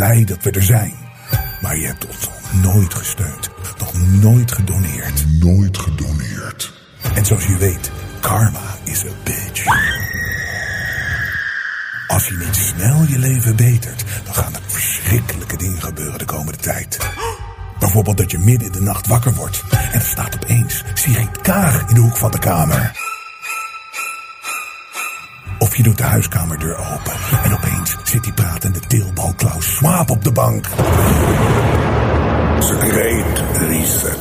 blij dat we er zijn. Maar je hebt ons nog nooit gesteund, nog nooit gedoneerd. Nooit gedoneerd. En zoals je weet, karma is a bitch. Als je niet snel je leven betert, dan gaan er verschrikkelijke dingen gebeuren de komende tijd. Bijvoorbeeld dat je midden in de nacht wakker wordt en er staat opeens Sigrid Kaag in de hoek van de kamer. Of je doet de huiskamerdeur open en opeens zit die pratende teelbal Klaus Schwab op de bank. Great reset.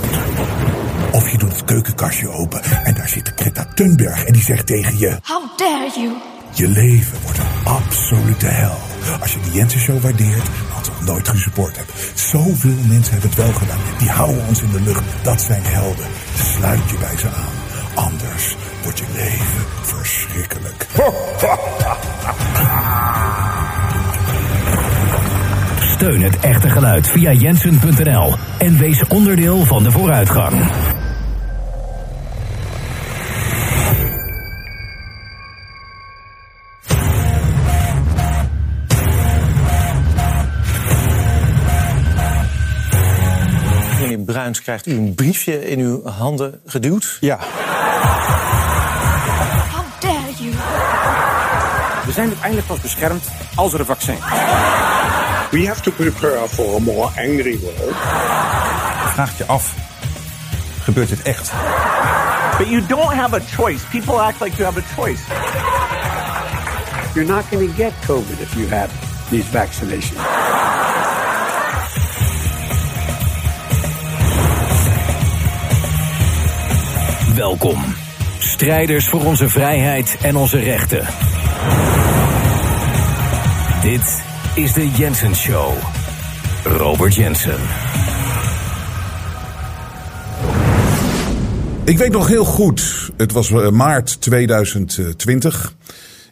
Of je doet het keukenkastje open en daar zit Greta Thunberg en die zegt tegen je... How dare you? Je leven wordt een absolute hel. Als je de Jensen Show waardeert, ze nog nooit gesupport hebt. Zoveel mensen hebben het wel gedaan. Die houden ons in de lucht. Dat zijn helden. Sluit je bij ze aan. Anders wordt je leven verschrikkelijk. het echte geluid via jensen.nl en wees onderdeel van de vooruitgang. Meneer Bruins, krijgt u een briefje in uw handen geduwd? Ja, How dare you? we zijn uiteindelijk pas beschermd als er een vaccin is. We have to prepare for a more angry world. Vraag je af, gebeurt dit echt? But you don't have a choice. People act like you have a choice. You're not going to get COVID if you have these vaccinations. Welkom. Strijders voor onze vrijheid en onze rechten. Dit is de Jensen Show. Robert Jensen. Ik weet nog heel goed, het was eh, maart 2020.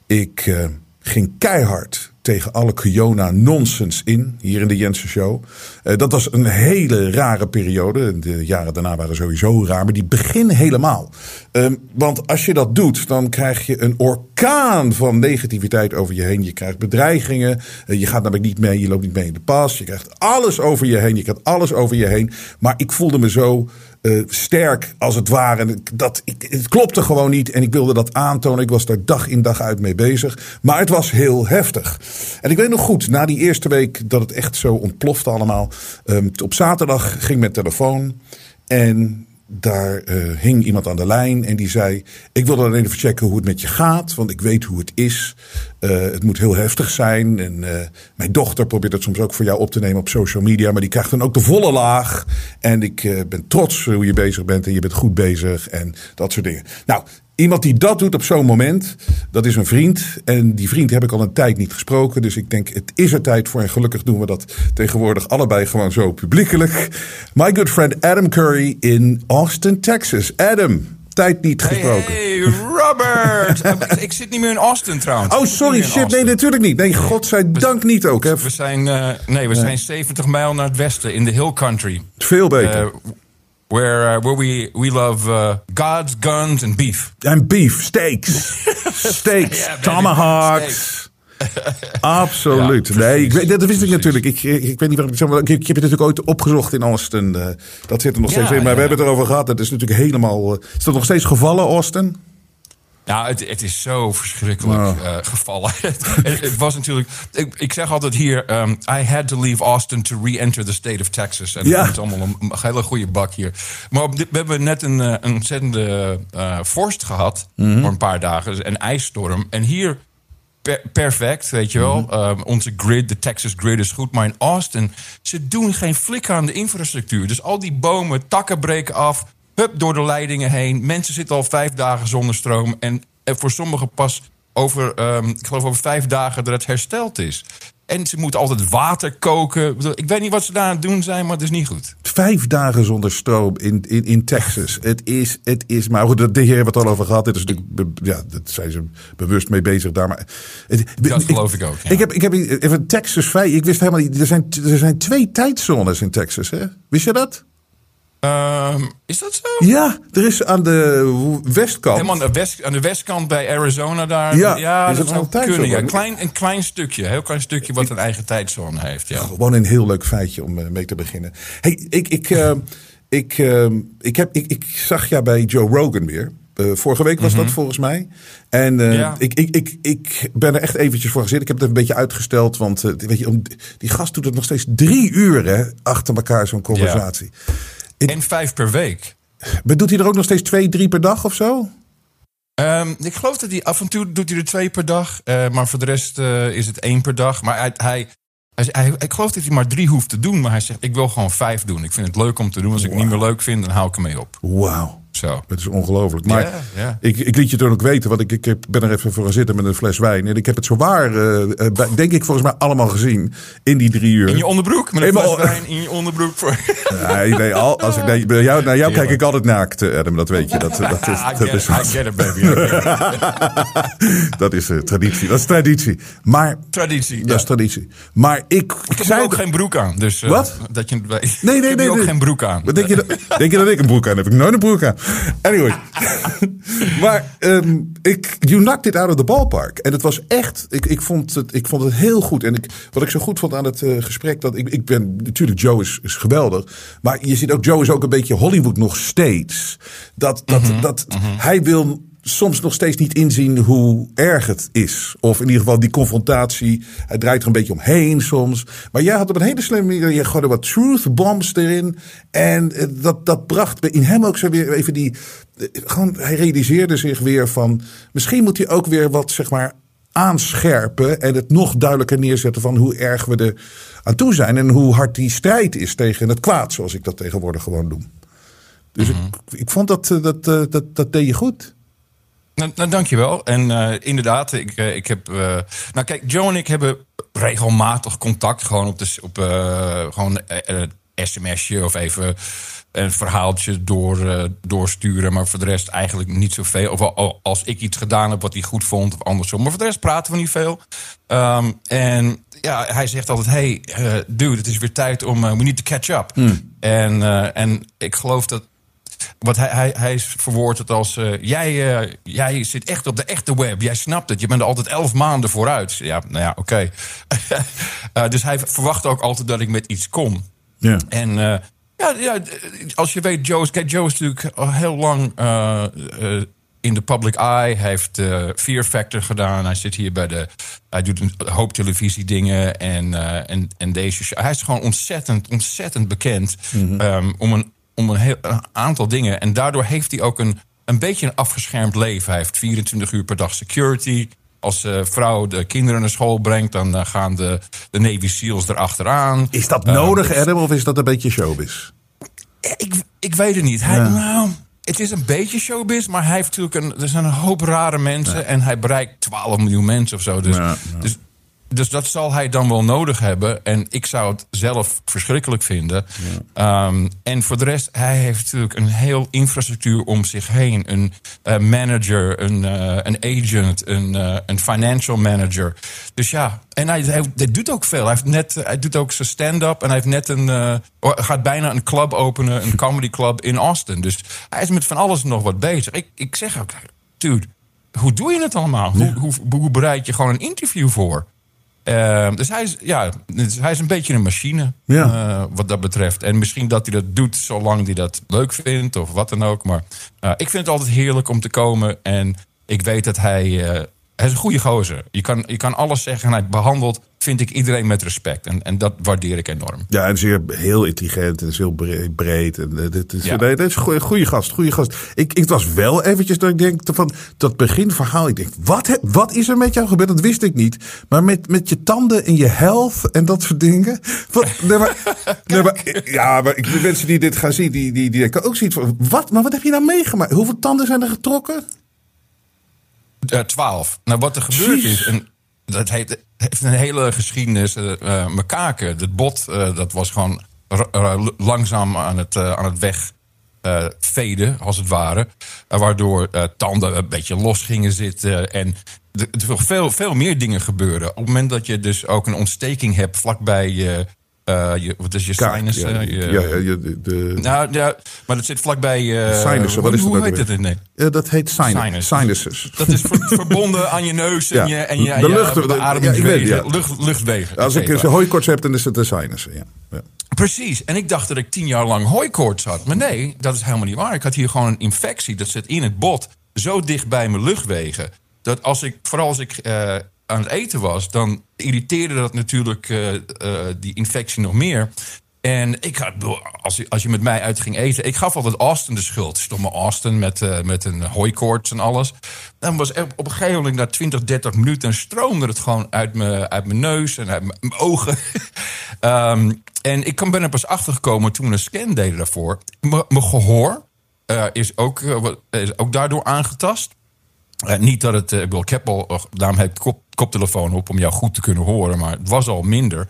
Ik eh, ging keihard tegen alle Kiona-nonsens in, hier in de Jensen Show. Eh, dat was een hele rare periode. De jaren daarna waren sowieso raar, maar die begin helemaal. Ehm, want als je dat doet, dan krijg je een orkaan van negativiteit over je heen. Je krijgt bedreigingen, eh, je gaat namelijk niet mee, je loopt niet mee in de pas. Je krijgt alles over je heen, je krijgt alles over je heen. Maar ik voelde me zo eh, sterk als het ware. Dat, ik, het klopte gewoon niet en ik wilde dat aantonen. Ik was daar dag in dag uit mee bezig. Maar het was heel heftig. En ik weet nog goed, na die eerste week dat het echt zo ontplofte allemaal. ehm, op zaterdag ging mijn telefoon en daar eh, hing iemand aan de lijn en die zei: Ik wil dan even checken hoe het met je gaat, want ik weet hoe het is. Eh, het moet heel heftig zijn. En eh, mijn dochter probeert het soms ook voor jou op te nemen op social media, maar die krijgt dan ook de volle laag. En ik ben trots hoe je bezig bent en je bent goed bezig en dat soort dingen. Nou. Iemand die dat doet op zo'n moment, dat is een vriend. En die vriend heb ik al een tijd niet gesproken. Dus ik denk, het is er tijd voor. En gelukkig doen we dat tegenwoordig allebei gewoon zo publiekelijk. My good friend Adam Curry in Austin, Texas. Adam, tijd niet gesproken. Hey, Robert! ik zit niet meer in Austin trouwens. Oh, sorry, shit. Nee, natuurlijk niet. Nee, godzijdank niet ook. Hè. We zijn, eh, nee, we zijn 70 mijl naar het westen, in de hill country. Veel beter. Eh, where, uh, where we, we love uh, gods, guns and beef. En beef, steaks. steaks, tomahawks. Absoluut. Ja, nee, ik weet, dat wist ik natuurlijk. Ik, ik, ik weet niet waarom ik zo. Ik, ik heb het natuurlijk ooit opgezocht in Austin. eh, dat zit er nog Ja, steeds in. Maar we hebben het erover gehad. Het is natuurlijk helemaal. eh, is dat nog steeds gevallen, Austin? Nou, het, het is zo verschrikkelijk eh, gevallen. het, het was natuurlijk. Ik, ik zeg altijd hier: um, I had to leave Austin to re-enter the state of Texas. En Ja. het is allemaal een, hele goede bak hier. Maar dit- we hebben net een, eh, een ontzettende eh, vorst gehad Mhm. voor een paar dagen, dus een ijsstorm. En hier per- perfect, weet je wel. Mhm. Um, onze grid, de Texas grid is goed. Maar in Austin, ze doen geen flikker aan de infrastructuur. Dus al die bomen, takken breken af. Hup, door de leidingen heen. Mensen zitten al vijf dagen zonder stroom. En, en voor sommigen pas over, ehm, ik geloof over vijf dagen dat het hersteld is. En ze moeten altijd water koken. Ik weet niet wat ze daar aan het doen zijn, maar het is niet goed. Vijf dagen zonder stroom in, in, in Texas. Het is, het is, maar goed, de heer het al over gehad. Dit is natuurlijk, ja, dat zijn ze bewust mee bezig daar. Maar het, Dat geloof ik ook, ja. Ik heb, ik heb even Texas vrij. Ik wist helemaal niet. Er zijn, er zijn twee tijdzones in Texas, hè? Wist je dat? Ehm, is dat zo? Ja, er is aan de westkant. Helemaal aan de, west, aan de westkant bij Arizona daar. Ja, is dat het zou kunnen. Ja. Klein, een klein stukje, heel klein stukje wat een eigen tijdzone heeft. Ja. Gewoon een heel leuk feitje om eh, mee te beginnen. Hey, ik, ik, eh, ik, eh, ik, heb, ik, ik zag jou bij Joe Rogan weer. Eh, vorige week was dat volgens mij. En Ja. ik, ik, ik, ik ben er echt eventjes voor gezeten. Ik heb het een beetje uitgesteld. Want weet je, om- die gast doet het nog steeds drie uur hè, achter elkaar zo'n conversatie. En vijf per week. Maar doet hij er ook nog steeds twee, drie per dag of zo? Ehm, ik geloof dat hij af en toe doet hij er twee per dag. eh, maar voor de rest eh, is het één per dag. Maar hij, hij, hij, hij- ik geloof dat hij maar drie hoeft te doen. Maar hij zegt, ik wil gewoon vijf doen. Ik vind het leuk om te doen. Als ik het niet meer leuk vind, dan hou ik ermee op. Wauw. Zo. Het is ongelooflijk. Maar Ja, ja. Ik, ik liet je toen ook weten, want ik, ik ben er even voor gaan zitten met een fles wijn. En ik heb het zowaar, eh, eh, bij- denk ik volgens mij allemaal gezien in die drie uur. In je onderbroek? Met een fles wijn in je onderbroek. Voor... Nee, nee, al, als ik naar, jou, naar jou kijk ik altijd naakt, eh, Adam. Dat weet je. Dat, dat is, dat is, I get it, baby. Dat is eh, traditie. Dat is traditie. Maar, Traditie. dat ja. is traditie. Maar ik, ik, Ik zei ook geen broek aan. Dus, eh, Wat? Dat je weet. Nee, nee, ik heb nee. ook nee. geen broek aan. Denk je, dat, denk je dat ik een broek aan heb? Heb ik nooit een broek aan. Anyway. maar ehm, ik, you knocked it out of the ballpark. En het was echt, ik, ik, vond, het, ik vond het heel goed. En ik, wat ik zo goed vond aan het eh, gesprek, dat ik, ik ben, natuurlijk Joe is, is geweldig. Maar je ziet ook, Joe is ook een beetje Hollywood nog steeds. Dat, dat, dat hij wil soms nog steeds niet inzien hoe erg het is. Of in ieder geval die confrontatie. Hij draait er een beetje omheen soms. Maar jij had op een hele slimme manier. Je gooide wat truth bombs erin. En eh, dat, dat bracht in hem ook zo weer even die. eh, Gewoon, hij realiseerde zich weer van. Misschien moet hij ook weer wat zeg maar aanscherpen. En het nog duidelijker neerzetten van hoe erg we er aan toe zijn. En hoe hard die strijd is tegen het kwaad. Zoals ik dat tegenwoordig gewoon doe. Dus ik, ik vond dat, eh, dat, dat, dat deed je goed. Nou, nou, dankjewel. En eh, inderdaad, ik, eh, ik heb. eh, nou, kijk, Joe en ik hebben regelmatig contact. Gewoon op de. Op, gewoon sms'je of even een verhaaltje door, doorsturen. Maar voor de rest eigenlijk niet zoveel. Of al- als ik iets gedaan heb wat hij goed vond of andersom. Maar voor de rest praten we niet veel. Ehm, en ja, hij zegt altijd: Hey, dude, het is weer tijd om. we need to catch up. En, eh, en ik geloof dat wat hij, hij, hij verwoordt het als: eh, jij, eh, jij zit echt op de echte web. Jij snapt het. Je bent er altijd elf maanden vooruit. Ja, nou ja, oké. Eh, dus hij verwacht ook altijd dat ik met iets kom. Ja. En ja, ja, als je weet, Joe is, kijk, Joe is natuurlijk al heel lang in de public eye. Hij heeft Fear Factor gedaan. Hij zit hier bij de. Hij doet een hoop televisiedingen en, en, en deze show. Hij is gewoon ontzettend, ontzettend bekend ehm, om, een, om een, heel, een aantal dingen. En daardoor heeft hij ook een, een beetje een afgeschermd leven. Hij heeft 24 uur per dag security. Als de vrouw de kinderen naar school brengt, dan eh, gaan de, de Navy SEALs erachteraan. Is dat Eh, nodig, dus- Adam, of is dat een beetje showbiz? ik, ik weet het niet. Hij, nou, het is een beetje showbiz, maar hij heeft natuurlijk een, er zijn een hoop rare mensen en hij bereikt 12 miljoen mensen of zo. Dus, Ja, ja. dus, dus dat zal hij dan wel nodig hebben. En ik zou het zelf verschrikkelijk vinden. Ehm, en voor de rest, hij heeft natuurlijk een heel infrastructuur om zich heen. Een eh, manager, een, eh, een agent, een, eh, een financial manager. Dus ja, en hij, hij, hij doet ook veel. Hij, heeft net, hij doet ook zijn stand-up en hij heeft net een, gaat bijna een club openen, een comedy club in Austin. Dus hij is met van alles nog wat bezig. Ik, ik zeg ook, dude, hoe doe je het allemaal? Hoe, hoe, hoe bereid je gewoon een interview voor? Eh, dus, hij is, ja, dus hij is een beetje een machine Ja. eh, wat dat betreft. En misschien dat hij dat doet zolang hij dat leuk vindt of wat dan ook. Maar eh, ik vind het altijd heerlijk om te komen. En ik weet dat hij... hij is een goede gozer. Je kan, je kan alles zeggen en hij behandelt, vind ik, iedereen met respect. En, en dat waardeer ik enorm. Ja, en zeer heel intelligent en is heel bre- breed. En, eh, dit is, Ja. nee, dit is een goeie, goede gast, goede gast. Ik, ik was wel eventjes dat ik denk van dat beginverhaal. Ik denk, wat, wat is er met jou gebeurd? Dat wist ik niet. Maar met, met je tanden en je health en dat soort dingen. Wat, nee, maar, nee, maar, ja, maar ik, de mensen die dit gaan zien, die, die, die denken ook zoiets van, wat, maar wat heb je nou meegemaakt? Hoeveel tanden zijn er getrokken? Eh, Twaalf. nou, wat er gebeurd Jeez. is. En dat heeft, heeft een hele geschiedenis. eh eh, mijn kaken, het bot, eh, dat was gewoon langzaam aan het, eh, aan het weg. eh, veden, als het ware. Eh, waardoor eh, tanden een beetje los gingen zitten. En er er veel, veel meer dingen gebeuren. Op het moment dat je dus ook een ontsteking hebt vlakbij je, eh, je, wat is je Kaak, sinus? ja, eh, je- ja, de, de- Nou, ja, maar dat zit vlakbij... eh Sinussen, wat is hoe, dat hoe heet het in nee? Ja, dat heet sinus, Sinus. sinuses. Dat is ver- verbonden aan je neus en Ja. je, en je, De je lucht- de de- ademingswegen, ja, ik weet, ja. lucht, luchtwegen. Als ik een hooikoorts heb, dan is het de sinussen. Ja. Ja. Precies. En ik dacht dat ik tien jaar lang hooikoorts had. Maar nee, dat is helemaal niet waar. Ik had hier gewoon een infectie. Dat zit in het bot. Zo dicht bij mijn luchtwegen. Dat als ik, vooral als ik eh, aan het eten was... dan irriteerde dat natuurlijk eh, eh, die infectie nog meer. En ik had, als, je, als je met mij uit ging eten... ik gaf altijd Austin de schuld. Stomme Austin met, eh, met een hooikoorts en alles. Dan was op een gegeven moment na 20, 30 minuten... stroomde het gewoon uit mijn, uit mijn neus en uit mijn, ogen. Ehm, en ik ben er pas achtergekomen toen we een scan deden daarvoor. Mijn gehoor eh, is, ook, is ook daardoor aangetast. Eh, niet dat het, eh, ik bedoel, ik heb al, daarom heb ik kop, koptelefoon op om jou goed te kunnen horen, maar het was al minder.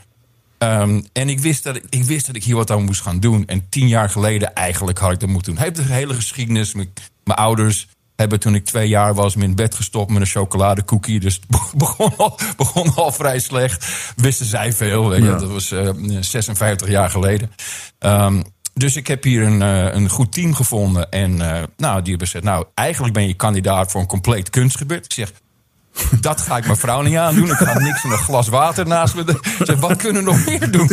Ehm, en ik wist, dat ik, ik wist dat ik hier wat aan moest gaan doen. En tien jaar geleden eigenlijk had ik dat moeten doen. Hij heeft de hele geschiedenis. Mijn, mijn ouders hebben toen ik twee jaar was me in bed gestopt met een chocoladekoekie. Dus het begon al, begon al vrij slecht. Wisten zij veel. Weet je. Ja. Dat was eh, 56 jaar geleden. Ehm, dus ik heb hier een, eh, een goed team gevonden. En eh, nou, die hebben gezegd, nou, eigenlijk ben je kandidaat voor een compleet kunstgebied. Ik zeg, dat ga ik mijn vrouw niet aandoen. Ik ga niks in een glas water naast me. Ik zeg, wat kunnen we nog meer doen?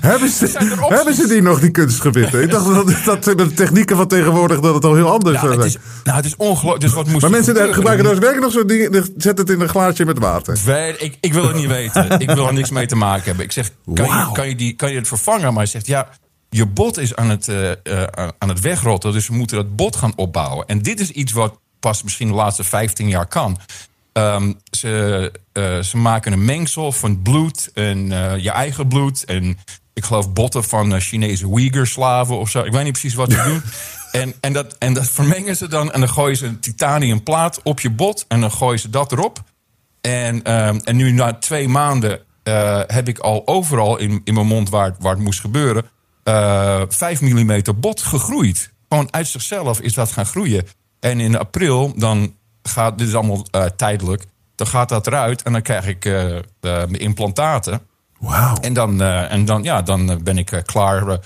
Hebben, ze, hebben ze die nog, die kunstgebitten? Ik dacht dat, dat de technieken van tegenwoordig dat het al heel anders het zijn. is, nou, het is ongelooflijk. Dus wat moest Maar mensen gebeuren? gebruiken werkelijk nog zo'n ding. Zet het in een glaasje met water. Weet- ik, ik wil het niet weten. Ik wil er niks mee te maken hebben. Ik zeg, kan, je, kan, je, die, kan je het vervangen? Maar hij zegt, ja, je bot is aan het, eh, eh, aan het wegrotten. Dus we moeten dat bot gaan opbouwen. En dit is iets wat pas misschien de laatste 15 jaar kan. Ehm, ze, eh, ze maken een mengsel van bloed en je eigen bloed. En ik geloof botten van Chinese Uyghur-slaven of zo. Ik weet niet precies wat ze doen. En, en, dat, en dat vermengen ze dan. En dan gooien ze een titanium plaat op je bot. En dan gooien ze dat erop. En, ehm, en nu na twee maanden heb ik al overal in, in mijn mond waar, waar het moest gebeuren... eh 5 mm bot gegroeid. Gewoon uit zichzelf is dat gaan groeien. En in april, dan gaat, dit is allemaal eh, tijdelijk... dan gaat dat eruit en dan krijg ik eh, mijn implantaten. Wauw. En dan, en dan, ja, dan ben ik klaar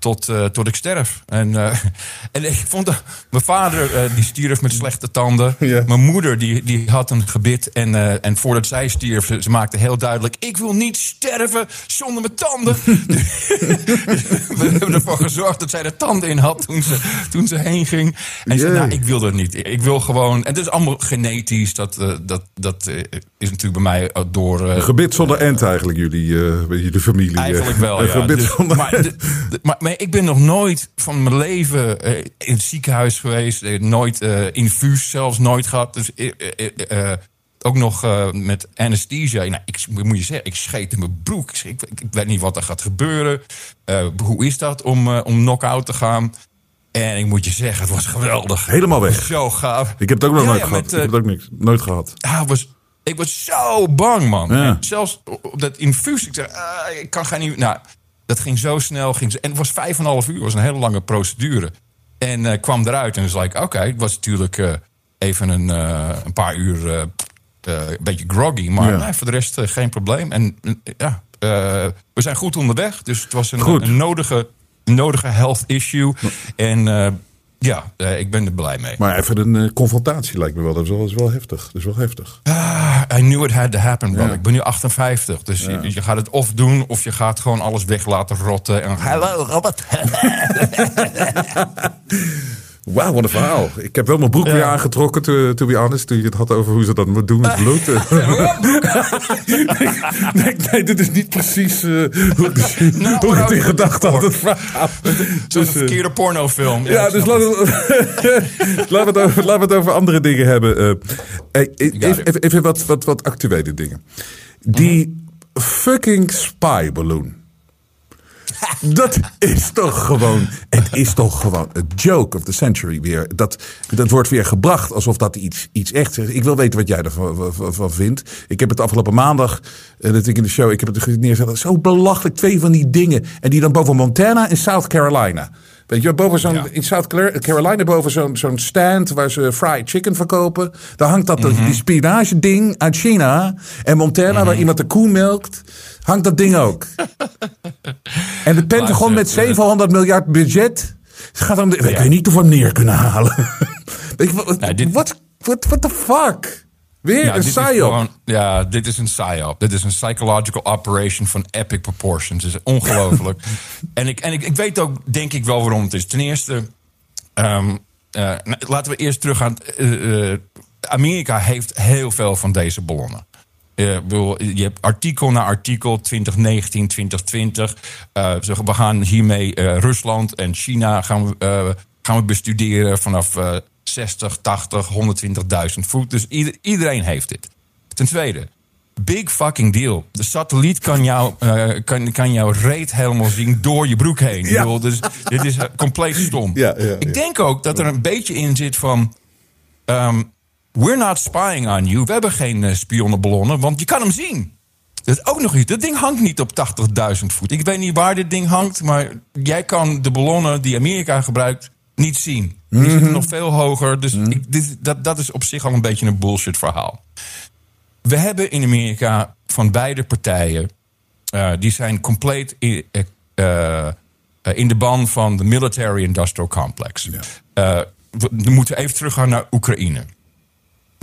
tot, eh, tot ik sterf. En, eh, en ik vond dat, mijn vader eh, die stierf met slechte tanden. Mijn moeder die, die had een gebit. En, en voordat zij stierf, ze, ze maakte heel duidelijk... ik wil niet sterven zonder mijn tanden. We hebben ervoor gezorgd dat zij de tanden in had toen ze, toen ze heen ging. En ze zei, Jee. nou, ik wil dat niet. Ik wil gewoon... En het is allemaal genetisch. Dat, dat, dat is natuurlijk bij mij door... Een gebit zonder end eigenlijk, jullie, jullie familie. Eigenlijk wel, ja. gebit Dus- zonder maar, de- de- maar, ik ben nog nooit van mijn leven eh, in het ziekenhuis geweest. eh, Nooit eh, infuus zelfs nooit gehad. Dus ook nog met anesthesia. Nou, ik moet je zeggen, ik scheet in mijn broek. Ik, ik, ik weet niet wat er gaat gebeuren. Hoe is dat om, om knock-out te gaan? En ik moet je zeggen, het was geweldig. Helemaal weg. Zo gaaf. Ik heb het ook nog Ja, nooit ja, gehad. met, ik heb het ook niks, nooit gehad. ja, was, ik was zo bang, man. Ja. Zelfs op dat infuus. Ik zei, ah, ik kan geen... Nou, dat ging zo snel. Ging, en het was vijf en een half uur. Was een hele lange procedure. En eh, kwam eruit en was like, oké. het was natuurlijk eh, even een, eh, een paar uur een beetje groggy. Maar Ja. nee, voor de rest geen probleem. En ja, we zijn goed onderweg. Dus het was een, een nodige, nodige health issue. En ja, eh, ik ben er blij mee. Maar even een eh, confrontatie lijkt me wel. Dat is wel, dat is wel heftig. Dat is wel heftig. Ah, I knew it had to happen, bro. Ja. Ik ben nu 58. Dus je, je gaat het of doen, of je gaat gewoon alles weg laten rotten. En hallo, Robert. Wauw, wat een verhaal. Ik heb wel mijn broek weer aangetrokken, to, to be honest. Toen je het had over hoe ze dat moeten doen met bloed. nee, nee, dit is niet precies eh, hoe, ik- Nou, hoe ik het in gedachten had. Het verhaal. Zo'n Dus, eh, verkeerde pornofilm. Ja, ik dus laten we, laten, we het over, laten we het over andere dingen hebben. Eh, eh, even, even, even wat, wat, wat actuele dingen. Die fucking spy balloon. Dat is toch gewoon. Het is toch gewoon een joke of the century weer. Dat, dat wordt weer gebracht alsof dat iets, iets echt is. Ik wil weten wat jij ervan van, vindt. Ik heb het afgelopen maandag. eh, dat ik in de show. Ik heb het neergezet. Zo belachelijk. Twee van die dingen. En die dan boven Montana en South Carolina. Weet je, boven zo'n, Ja. in South Car- Carolina boven zo'n, zo'n stand waar ze fried chicken verkopen. Daar hangt dat, Mhm. die spionage ding uit China. En Montana, waar iemand de koe melkt, hangt dat ding ook. en het Pentagon met Luister, eh, 700 miljard budget gaat ik weet niet of we hem neer kunnen halen. weet je, wat, Nou, dit- what, what, what the fuck? Weer Ja, een is psyop. Ja, dit is een psyop. Dit is een psychological operation van epic proportions. Het is ongelooflijk. en ik, en ik, ik weet ook, denk ik wel waarom het is. Ten eerste, ehm, eh, nou, laten we eerst teruggaan. Eh, eh, Amerika heeft heel veel van deze ballonnen. Bedoel, je hebt artikel na artikel, 2019, 2020. Eh, ze- we gaan hiermee eh, Rusland en China gaan we, eh, gaan we bestuderen vanaf eh 60, 80, 120.000 voet. Dus ieder- iedereen heeft dit. Ten tweede, big fucking deal. De satelliet kan, jou, eh, kan, kan jouw reet helemaal zien door je broek heen. Ik Ja. bedoel, dus, dit is compleet stom. Ja, ja, ja. Ik denk ook dat er een beetje in zit van... ehm, we're not spying on you. We hebben geen eh, spionnenballonnen, want je kan hem zien. Dat is ook nog iets. Dat ding hangt niet op 80.000 voet. Ik weet niet waar dit ding hangt, maar jij kan de ballonnen die Amerika gebruikt niet zien. Die Mhm. zitten nog veel hoger. Dus ik, dit, dat, dat is op zich al een beetje een bullshit verhaal. We hebben in Amerika van beide partijen, eh, die zijn compleet in, eh, in de ban van de military industrial complex. We, we moeten even teruggaan naar Oekraïne.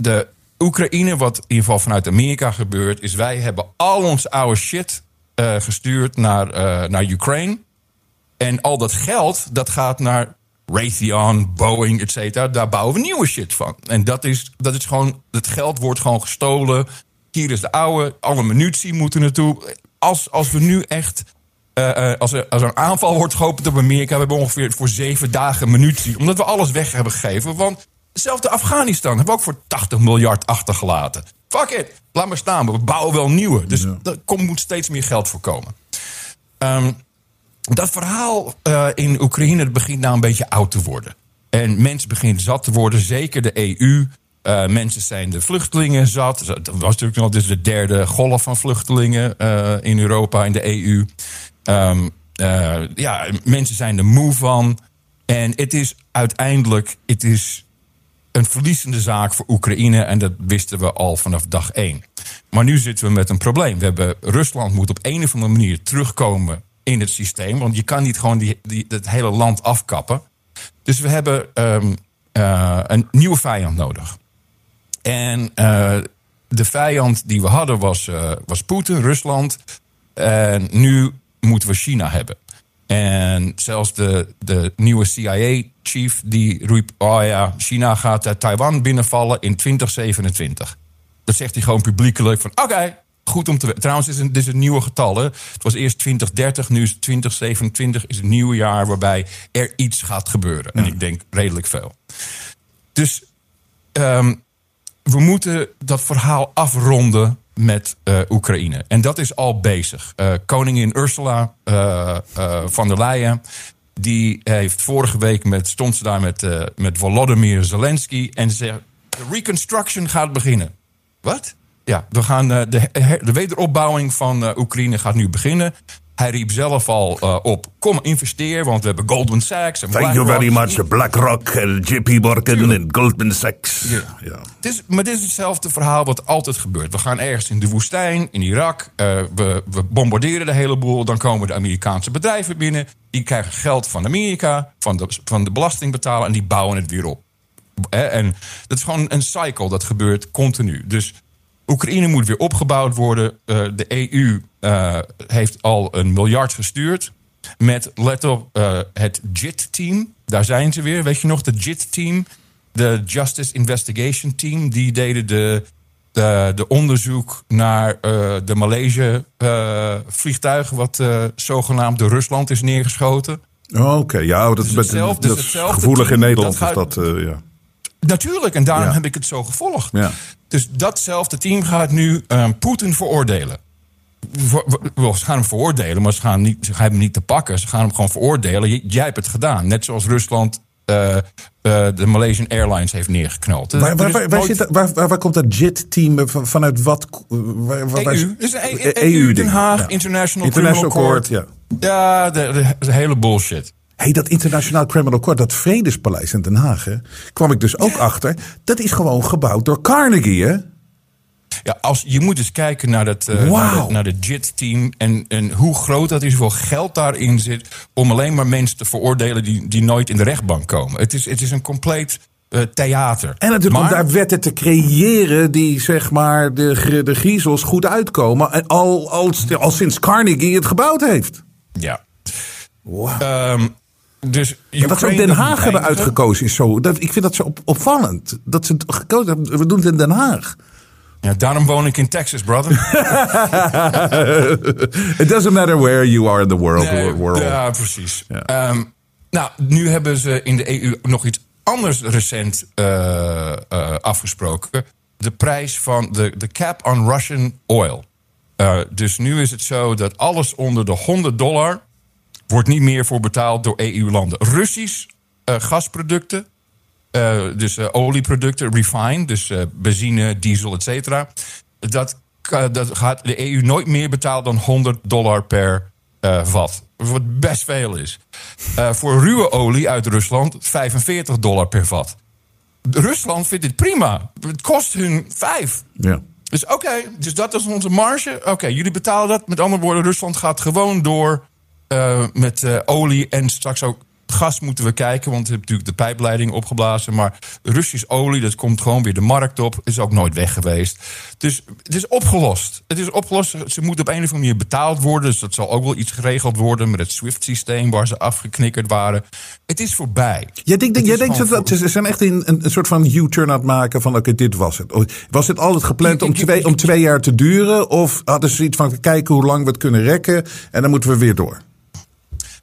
De Oekraïne, wat in ieder geval vanuit Amerika gebeurt, is wij hebben al ons oude shit eh, gestuurd naar, eh, naar Ukraine. En al dat geld, dat gaat naar Raytheon, Boeing, et cetera. Daar bouwen we nieuwe shit van. En dat is, dat is gewoon, het geld wordt gewoon gestolen. Hier is de oude, alle munitie moeten naartoe. Als, als we nu echt, eh, als, er, als er een aanval wordt geopend op Amerika... we hebben ongeveer voor zeven dagen munitie. Omdat we alles weg hebben gegeven. Want hetzelfde Afghanistan hebben we ook voor 80 miljard achtergelaten. Fuck it, laat maar staan. We bouwen wel nieuwe. Dus er komt, moet steeds meer geld voorkomen. Ehm dat verhaal eh, in Oekraïne dat begint nou een beetje oud te worden. En mensen beginnen zat te worden, zeker de EU. Eh, mensen zijn de vluchtelingen zat. Dat was natuurlijk nog dus de derde golf van vluchtelingen eh, in Europa, in de EU. Ehm, eh, ja, mensen zijn er moe van. En het is uiteindelijk het is een verliezende zaak voor Oekraïne. En dat wisten we al vanaf dag één. Maar nu zitten we met een probleem. We hebben, Rusland moet op een of andere manier terugkomen in het systeem. Want je kan niet gewoon die, die, het hele land afkappen. Dus we hebben ehm, eh, een nieuwe vijand nodig. En eh, de vijand die we hadden was, eh, was Poetin, Rusland. En nu moeten we China hebben. En zelfs de, de nieuwe CIA-chief die riep... oh ja, China gaat eh, Taiwan binnenvallen in 2027. Dat zegt hij gewoon publiekelijk van... oké, goed om te weten. Trouwens, dit is een, nieuwe getal. hè. Het was eerst 2030, nu is het 2027. Is het nieuwe jaar waarbij er iets gaat gebeuren. En ik denk redelijk veel. Dus ehm, we moeten dat verhaal afronden met eh, Oekraïne. En dat is al bezig. Eh, koningin Ursula eh, van der Leyen... die heeft vorige week met, stond ze daar met, met Volodymyr Zelensky... en ze zegt, de reconstruction gaat beginnen. Wat? Ja, we gaan, de, de wederopbouwing van Oekraïne gaat nu beginnen. Hij riep zelf al eh, op, kom investeer, want we hebben Goldman Sachs... En Thank you very much, BlackRock en JP Morgan en Goldman Sachs. Ja. Ja. Het is, maar dit is hetzelfde verhaal wat altijd gebeurt. We gaan ergens in de woestijn, in Irak. eh, we, we bombarderen de hele boel. Dan komen de Amerikaanse bedrijven binnen. Die krijgen geld van Amerika, van de, van de belastingbetaler. En die bouwen het weer op. En dat is gewoon een cycle. Dat gebeurt continu. Dus Oekraïne moet weer opgebouwd worden. Eh, de EU eh, heeft al een miljard gestuurd. Met, let op, eh, het JIT-team. Daar zijn ze weer. Weet je nog, de JIT-team? De Justice Investigation Team. Die deden de, de, de onderzoek naar de Maleisië-vliegtuig... wat zogenaamd door Rusland is neergeschoten. Oh, Oké, ja, dat, is met- hetzelfde- dat het is hetzelfde gevoelig in. Nederland. Dat is dat, ja. Natuurlijk, en daarom Ja. heb ik het zo gevolgd. Ja. Dus datzelfde team gaat nu eh, Poetin veroordelen. Voor- Ze gaan hem veroordelen, maar ze gaan, niet, ze gaan hem niet te pakken. Ze gaan hem gewoon veroordelen. J- Jij hebt het gedaan. Net zoals Rusland eh, eh, de Malaysian Airlines heeft neergeknald. Waar, waar, waar, waar, nooit- zit komt dat JIT-team van- vanuit wat? eh, EU. Dus een Eh, EU, Den Haag, ja. International, International Criminal Court, Court. ja. Ja, de, de, de hele bullshit. Hey, dat internationaal criminal court, dat Vredespaleis in Den Haag, hè, kwam ik dus ook achter. Dat is gewoon gebouwd door Carnegie, hè? Ja, als, je moet eens kijken naar, dat, eh, Wauw. naar, de, naar de JIT-team en, en hoe groot dat is, hoeveel geld daarin zit... om alleen maar mensen te veroordelen die, die nooit in de rechtbank komen. Het is, het is een compleet eh, theater. En natuurlijk om daar wetten te creëren die zeg maar de, de griezels goed uitkomen. En al, al, al sinds Carnegie het gebouwd heeft. Ja. Ehm, dus dat ze ook Den Haag hebben uitgekozen is zo. Dat, ik vind dat zo op, opvallend. Dat ze het gekozen hebben. We doen het in Den Haag. Ja, daarom woon ik in Texas, brother. It doesn't matter where you are in the world. Nee, world. Ja, precies. Ehm, nou, nu hebben ze in de EU nog iets anders recent eh, eh, afgesproken. De prijs van de, de cap on Russian oil. Eh, dus nu is het zo dat alles onder de 100 dollar wordt niet meer voor betaald door EU-landen. Russisch eh, gasproducten, eh, dus eh, olieproducten, refined, dus benzine, diesel, et cetera. Dat, dat gaat de EU nooit meer betalen dan 100 dollar per vat. Wat best veel is. Voor ruwe olie uit Rusland 45 dollar per vat. Rusland vindt dit prima. Het kost hun 5. Ja. Dus oké, dus dat is onze marge. Oké, jullie betalen dat. Met andere woorden, Rusland gaat gewoon door eh, met eh, olie en straks ook gas moeten we kijken. Want we hebben natuurlijk de pijpleiding opgeblazen. Maar Russisch olie, dat komt gewoon weer de markt op. Is ook nooit weg geweest. Dus het is opgelost. Het is opgelost. Ze moeten op een of andere manier betaald worden. Dus dat zal ook wel iets geregeld worden met het SWIFT-systeem waar ze afgeknikkerd waren. Het is voorbij. Jij denkt, jij denkt dat, dat ze zijn echt in een, een soort van U-turn aan het maken van oké, dit was het. Was het altijd gepland om twee, om twee jaar te duren? Of hadden ze iets van kijken hoe lang we het kunnen rekken en dan moeten we weer door?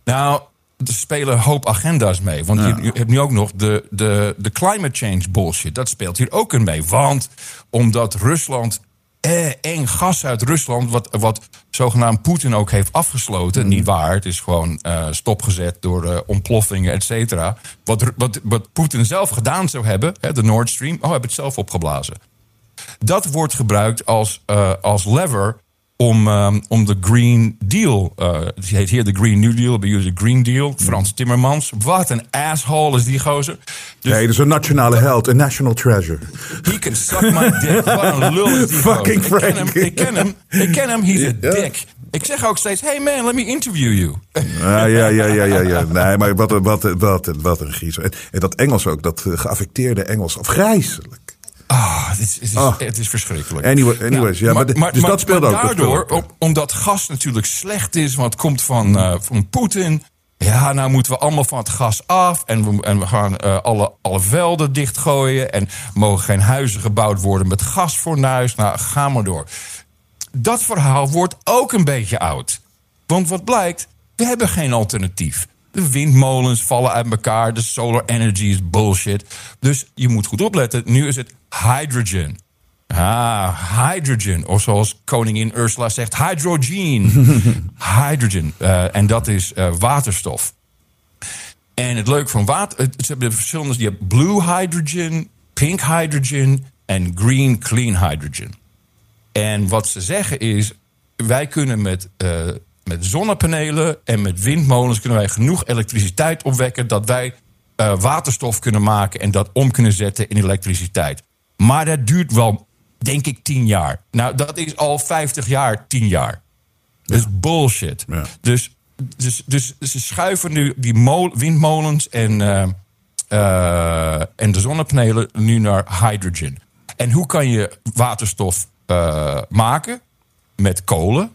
Nou, er spelen een hoop agenda's mee. Want je, je hebt nu ook nog de, de, de climate change bullshit. Dat speelt hier ook in mee. Want omdat Rusland. Eh, eng gas uit Rusland, wat, wat zogenaamd Poetin ook heeft afgesloten. Niet waar, het is gewoon eh, stopgezet door eh, ontploffingen, et cetera. Wat, wat, wat Poetin zelf gedaan zou hebben, hè, de Nord Stream, oh, heeft het zelf opgeblazen. Dat wordt gebruikt als, eh, als lever om, ehm, om de Green Deal. eh het heet hier de Green New Deal, bij jullie de Green Deal. Frans Timmermans. Wat een asshole is die gozer. Dus Nee, dat is een nationale held, een national treasure. he can suck my dick. Wat een lul is die Fucking gozer. Ik ken hem, ik ken hem, ik ken hem, he's a dick. Ik zeg ook steeds, hey man, let me interview you. Ja, ja, ja, ja, ja, ja. Nee, maar wat, een- wat, wat, wat een griezel. En, en dat Engels ook, dat geaffecteerde Engels. Afgrijzelijk. Ah, het is, het is, Ah. het is verschrikkelijk. Anyway- anyways, ja, maar dus dat speelt ook, Daardoor, ook. omdat gas natuurlijk slecht is, want het komt van, eh, van Poetin. Ja, nou moeten we allemaal van het gas af. En we, en we gaan eh, alle, alle velden dichtgooien. En mogen geen huizen gebouwd worden met gasfornuis. Nou, ga maar door. Dat verhaal wordt ook een beetje oud. Want wat blijkt, we hebben geen alternatief. De windmolens vallen uit elkaar. De solar energy is bullshit. Dus je moet goed opletten. Nu is het hydrogen. Ah, hydrogen. Of zoals koningin Ursula zegt, hydrogen. hydrogen. Eh, en dat is eh, waterstof. En het leuke van water... het- Ze hebben verschillende... Je hebt blue hydrogen, pink hydrogen en green clean hydrogen. En wat ze zeggen is, wij kunnen met, eh, met zonnepanelen en met windmolens kunnen wij genoeg elektriciteit opwekken dat wij eh, waterstof kunnen maken en dat om kunnen zetten in elektriciteit. Maar dat duurt wel, denk ik, tien jaar. Nou, dat is al 50 jaar, tien jaar. Dat is bullshit. Ja. Dus, dus, dus ze schuiven nu die mol- windmolens en, eh, eh, en de zonnepanelen nu naar hydrogen. En hoe kan je waterstof maken? Met kolen.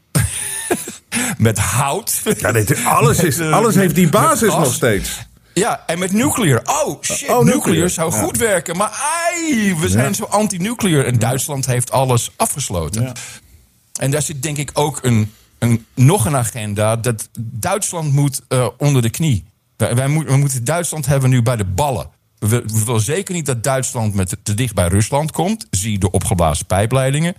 Met hout. Ja, dit, alles, is, Met, eh, alles heeft die basis nog steeds. Ja, en met nuclear. Oh shit, Oh, nuclear, nuclear. zou Ja. goed werken. Maar ai, we zijn zo anti-nuclear. En Duitsland heeft alles afgesloten. En daar zit denk ik ook een, een, nog een agenda. Dat Duitsland moet eh, onder de knie. Wij, wij moet- we moeten Duitsland hebben nu bij de ballen. We, we willen zeker niet dat Duitsland met te dicht bij Rusland komt. Zie de opgeblazen pijpleidingen.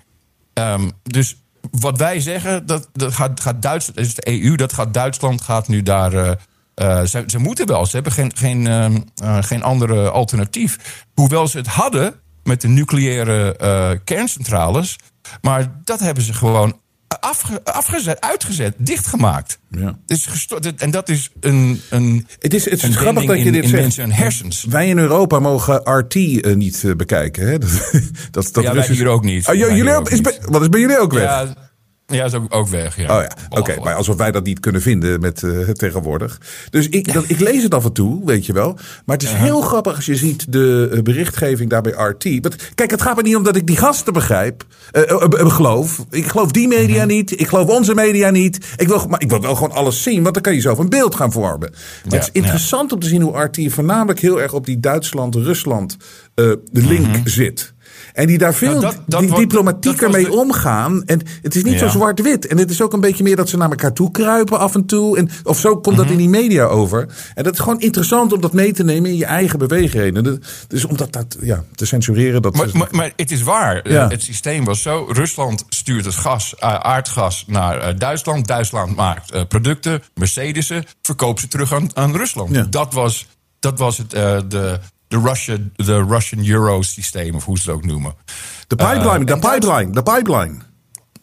Ehm, dus wat wij zeggen, dat, dat gaat, gaat Duitsland, is de EU, dat gaat Duitsland gaat nu daar. eh, eh, ze, ze moeten wel, ze hebben geen, geen, ehm, eh, geen andere alternatief. Hoewel ze het hadden met de nucleaire kerncentrales. Maar dat hebben ze gewoon afge- afgezet, uitgezet, dichtgemaakt. Ja. Is gesto- en dat is een, een, Het is, het is grappig dat je in, dit in zegt. mensen hersens. Wij in Europa mogen RT eh, niet eh, bekijken. Hè? Dat, dat, dat Ja, wij Russisch- hier ook niet. Wij jullie ook, is bij- wat is bij jullie ook weg? Ja, ja, is ook, ook weg. Ja. Oh ja, oké. Maar alsof wij dat niet kunnen vinden met eh, tegenwoordig. Dus ik, dat, ik lees het af en toe, weet je wel. Maar het is heel grappig als je ziet de eh, berichtgeving daar bij RT. Want, kijk, het gaat me niet om dat ik die gasten begrijp, eh, geloof. Ik geloof die media niet. Ik geloof onze media niet. Ik wil, maar ik wil wel gewoon alles zien, want dan kan je zelf een beeld gaan vormen. Maar het is ja. interessant om te zien hoe RT voornamelijk heel erg op die Duitsland-Rusland de link zit. En die daar veel Nou, dat- dat die diplomatieker dat mee de- omgaan. En het is niet zo zwart-wit. En het is ook een beetje meer dat ze naar elkaar toe kruipen af en toe. En, of zo komt dat in die media over. En dat is gewoon interessant om dat mee te nemen in je eigen bewegingen. Dat- Dus om dat, dat ja, te censureren. Dat Maar, maar, maar het is waar. Ja. Eh, Het systeem was zo. Rusland stuurt het gas, eh, aardgas naar eh, Duitsland. Duitsland maakt producten, Mercedes'en, verkoopt ze terug aan, aan Rusland. Ja. Dat was, dat was het, eh, de, de, Russia, de Russian Euro systeem, of hoe ze het ook noemen. de pipeline, Eh, de en pipeline, de pipeline.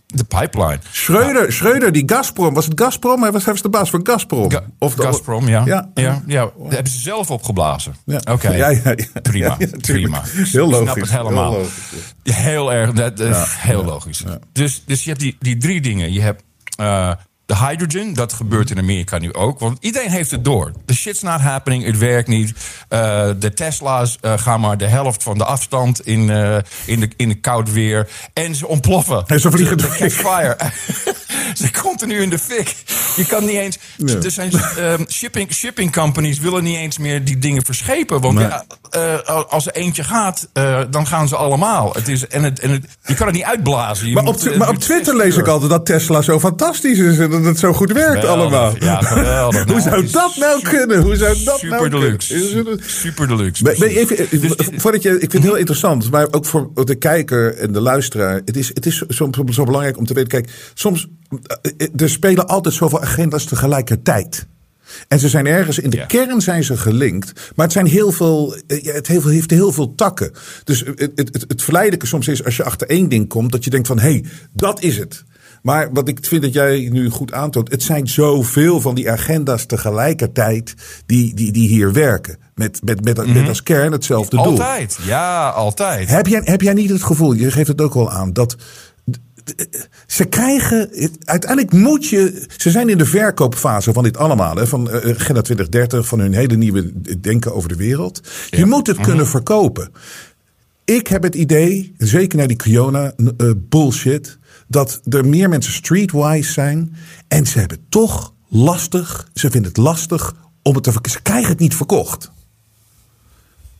De pipeline. Schreuder, Schreuder, die Gazprom. Was het Gazprom? Hij was, hij was de baas van Gazprom. Ga- Of de- Gazprom, ja. Ja. Ja. Ja, Dat hebben ze zelf opgeblazen. Ja. Oké, Ja, ja, ja. prima. Ja, ja, tuurlijk. prima. Heel Ik snap logisch, het helemaal. heel logisch, Ja, heel erg, dat, heel logisch. Dus, dus je hebt die, die drie dingen. Je hebt eh, de hydrogen, dat gebeurt in Amerika nu ook. Want iedereen heeft het door. The shit's not happening, het werkt niet. Eh, de Tesla's eh, gaan maar de helft van de afstand in, eh, in, de, in de koud weer. En ze ontploffen. En ze vliegen De- door de fire. ze continu in de fik. Je kan niet eens. Er zijn ehm, shipping, shipping companies willen niet eens meer die dingen verschepen. Want Nee. ja, als er eentje gaat, dan gaan ze allemaal. Het is, en het, en het, je kan het niet uitblazen. Je Maar op, moet, maar op Twitter lees ik altijd dat Tesla zo fantastisch is. En dat het zo goed werkt Geweldig. allemaal. Ja, geweldig. Hoe Nou, zou het is dat nou super- kunnen? Hoe zou dat Super nou deluxe. kunnen? Super deluxe. Ben- ben je precies. even, Dus- eh, voordat je, ik vind het heel interessant, maar ook voor de kijker en de luisteraar. Het is, het is soms zo belangrijk om te weten. Kijk, soms eh, er spelen altijd zoveel agenda's tegelijkertijd. En ze zijn ergens in de Ja. kern zijn ze gelinkt, maar het zijn heel veel, eh, het heeft heel veel takken. Dus het, het, het, het verleidelijke soms is als je achter één ding komt, dat je denkt van hé, hey, dat is het. Maar wat ik vind dat jij nu goed aantoont, het zijn zoveel van die agenda's tegelijkertijd die, die, die hier werken. Met, met, met, met als kern hetzelfde doel. Altijd. Ja, altijd. Heb jij, heb jij niet het gevoel, je geeft het ook al aan, dat ze krijgen, uiteindelijk moet je, ze zijn in de verkoopfase van dit allemaal, hè, van eh, Agenda 2030, van hun hele nieuwe denken over de wereld. Je moet het kunnen verkopen. Ik heb het idee, zeker naar die Kiona eh, bullshit, dat er meer mensen streetwise zijn en ze hebben toch lastig, ze vinden het lastig om het te verkopen. Ze krijgen het niet verkocht.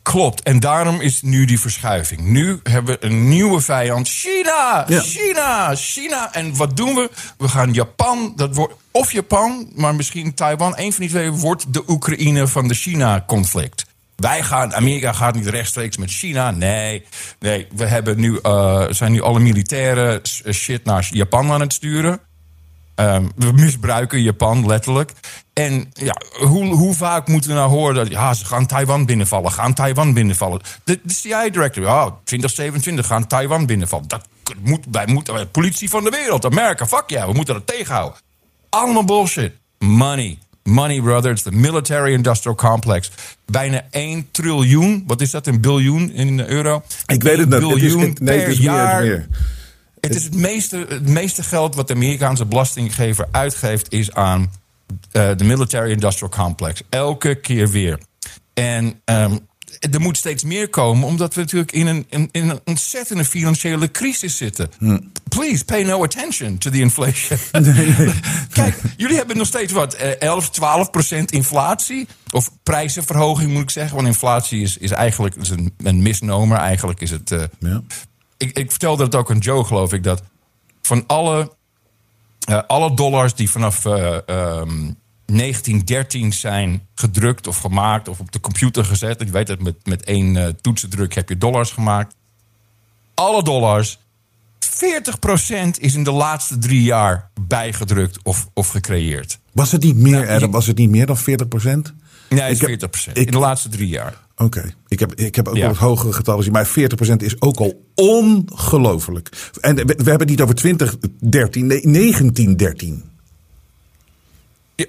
Klopt. En daarom is nu die verschuiving. Nu hebben we een nieuwe vijand. China! Ja. China! China! En wat doen we? We gaan Japan. Dat wordt of Japan, maar misschien Taiwan. Een van die twee wordt de Oekraïne van de China-conflict. Wij gaan, Amerika gaat niet rechtstreeks met China. Nee, nee we hebben nu, eh, zijn nu alle militaire s- shit naar Japan aan het sturen. Ehm, we misbruiken Japan letterlijk. En ja, hoe, hoe vaak moeten we nou horen dat ja, ze gaan Taiwan binnenvallen, gaan Taiwan binnenvallen. De, de CIA-director, ja, 2027 gaan Taiwan binnenvallen. Dat moet, wij moeten, politie van de wereld, Amerika, fuck ja, we moeten dat tegenhouden. Allemaal bullshit. Money. Money, brother. It's the military industrial complex. Bijna 1 triljoen. Wat is dat? Een biljoen in euro? Ik weet het 1 niet. Het is, biljoen nee, per het is meer, jaar. het is meer. Het is het meeste, het meeste geld wat de Amerikaanse belastinggever uitgeeft, is aan eh, de military industrial complex. Elke keer weer. En ehm, er moet steeds meer komen, omdat we natuurlijk in een, in, in een ontzettende financiële crisis zitten. Please pay no attention to the inflation. Kijk, jullie hebben nog steeds wat, eh, 11, 12 procent inflatie. Of prijzenverhoging moet ik zeggen. Want inflatie is, is eigenlijk is een, een misnomer. Eigenlijk is het. eh, Ja. ik, ik vertelde het ook aan Joe, geloof ik, dat van alle, eh, alle dollars die vanaf eh, ehm, 1913 zijn gedrukt of gemaakt of op de computer gezet. Je weet dat met, met één eh, toetsendruk heb je dollars gemaakt. Alle dollars, 40% is in de laatste drie jaar bijgedrukt of, of gecreëerd. Was het niet meer, je- Adam? Was het niet meer dan 40 procent? Nee, het Ik is heb- 40%. ik- in de laatste drie jaar. Oké, ik, heb, ik heb ook Ja. wel het hogere getal gezien, maar 40% is ook al ongelooflijk. En we, we hebben het niet over 2013, nee, 1913.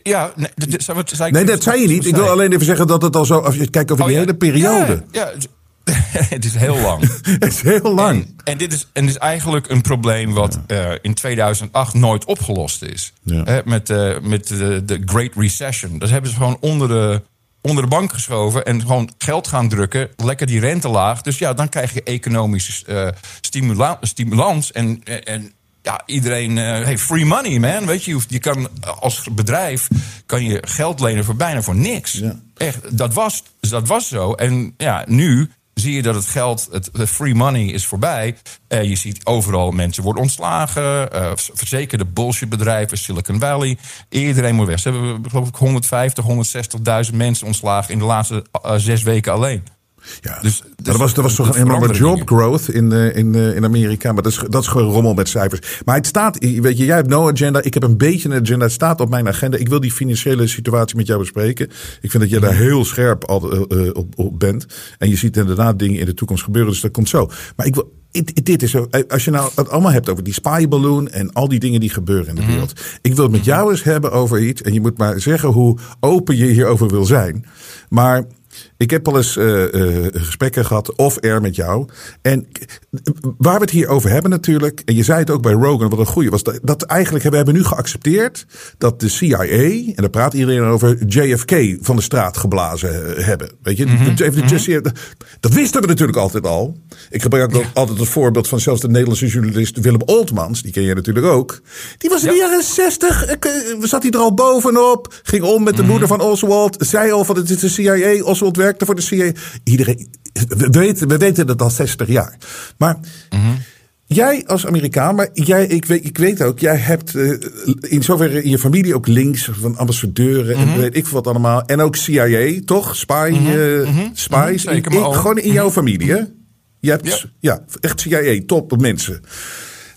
Ja, nee, dat, zei Nee, dat zei je niet. Ik wil alleen even zeggen dat het al zo, als je kijkt over Oh, die ja. hele periode. Ja, ja. het is heel lang. Het is heel lang. En, en dit, is, en dit is eigenlijk een probleem wat eh, in 2008 nooit opgelost is. Met eh, met de, de Great Recession. Dat hebben ze gewoon onder de, onder de bank geschoven en gewoon geld gaan drukken. Lekker die rente laag. Dus ja, dan krijg je economische stimula stimulans. En, en ja, iedereen eh heeft free money, man. Weet je, je kan als bedrijf kan je geld lenen voor bijna voor niks. Ja. Echt, dat was, dat was zo. En ja, nu zie je dat het geld, het, het free money is voorbij. Eh, je ziet overal mensen worden ontslagen. eh, verzekerde bullshitbedrijven, Silicon Valley. Iedereen moet weg. Ze hebben geloof ik 150, 160.000 mensen ontslagen in de laatste eh, zes weken alleen. Ja. Dus- dat was, dat was toch een job growth in, eh, in, eh, in Amerika. Maar dat is, dat is gewoon rommel met cijfers. Maar het staat, weet je, jij hebt no agenda. Ik heb een beetje een agenda. Het staat op mijn agenda. Ik wil die financiële situatie met jou bespreken. Ik vind dat jij daar heel scherp al, eh, op, op bent. En je ziet inderdaad dingen in de toekomst gebeuren. Dus dat komt zo. Maar ik wil. Dit is Als je nou het allemaal hebt over die spyballoon en al die dingen die gebeuren in de wereld. Ik wil het met jou eens hebben over iets. En je moet maar zeggen hoe open je hierover wil zijn. Maar ik heb al eens eh, eh, gesprekken gehad, off-air met jou. En waar we het hier over hebben natuurlijk, en je zei het ook bij Rogan, wat een goeie was, dat, dat eigenlijk hebben we hebben nu geaccepteerd dat de CIA, en daar praat iedereen over, JFK van de straat geblazen hebben. Weet je, de- de- de- de- dat wisten we natuurlijk altijd al. Ik gebruik ook altijd het voorbeeld van zelfs de Nederlandse journalist Willem Oltmans, die ken je natuurlijk ook. Die was in de Ja. jaren 60, eh, zat hij er al bovenop, ging om met de moeder van Oswald, zei al van het is de CIA, Oswald werkte voor de CIA. Iedereen, we weten, we weten dat al 60 jaar. Maar jij als Amerikaan, maar jij, ik, weet, ik weet ook, jij hebt eh, in zoverre in je familie ook links van ambassadeuren en weet ik wat allemaal. En ook CIA, toch? Spy, eh, spies. Zeker, In- maar in- ook- gewoon in jouw familie, hè? Je hebt, Ja. ja. echt CIA, top mensen.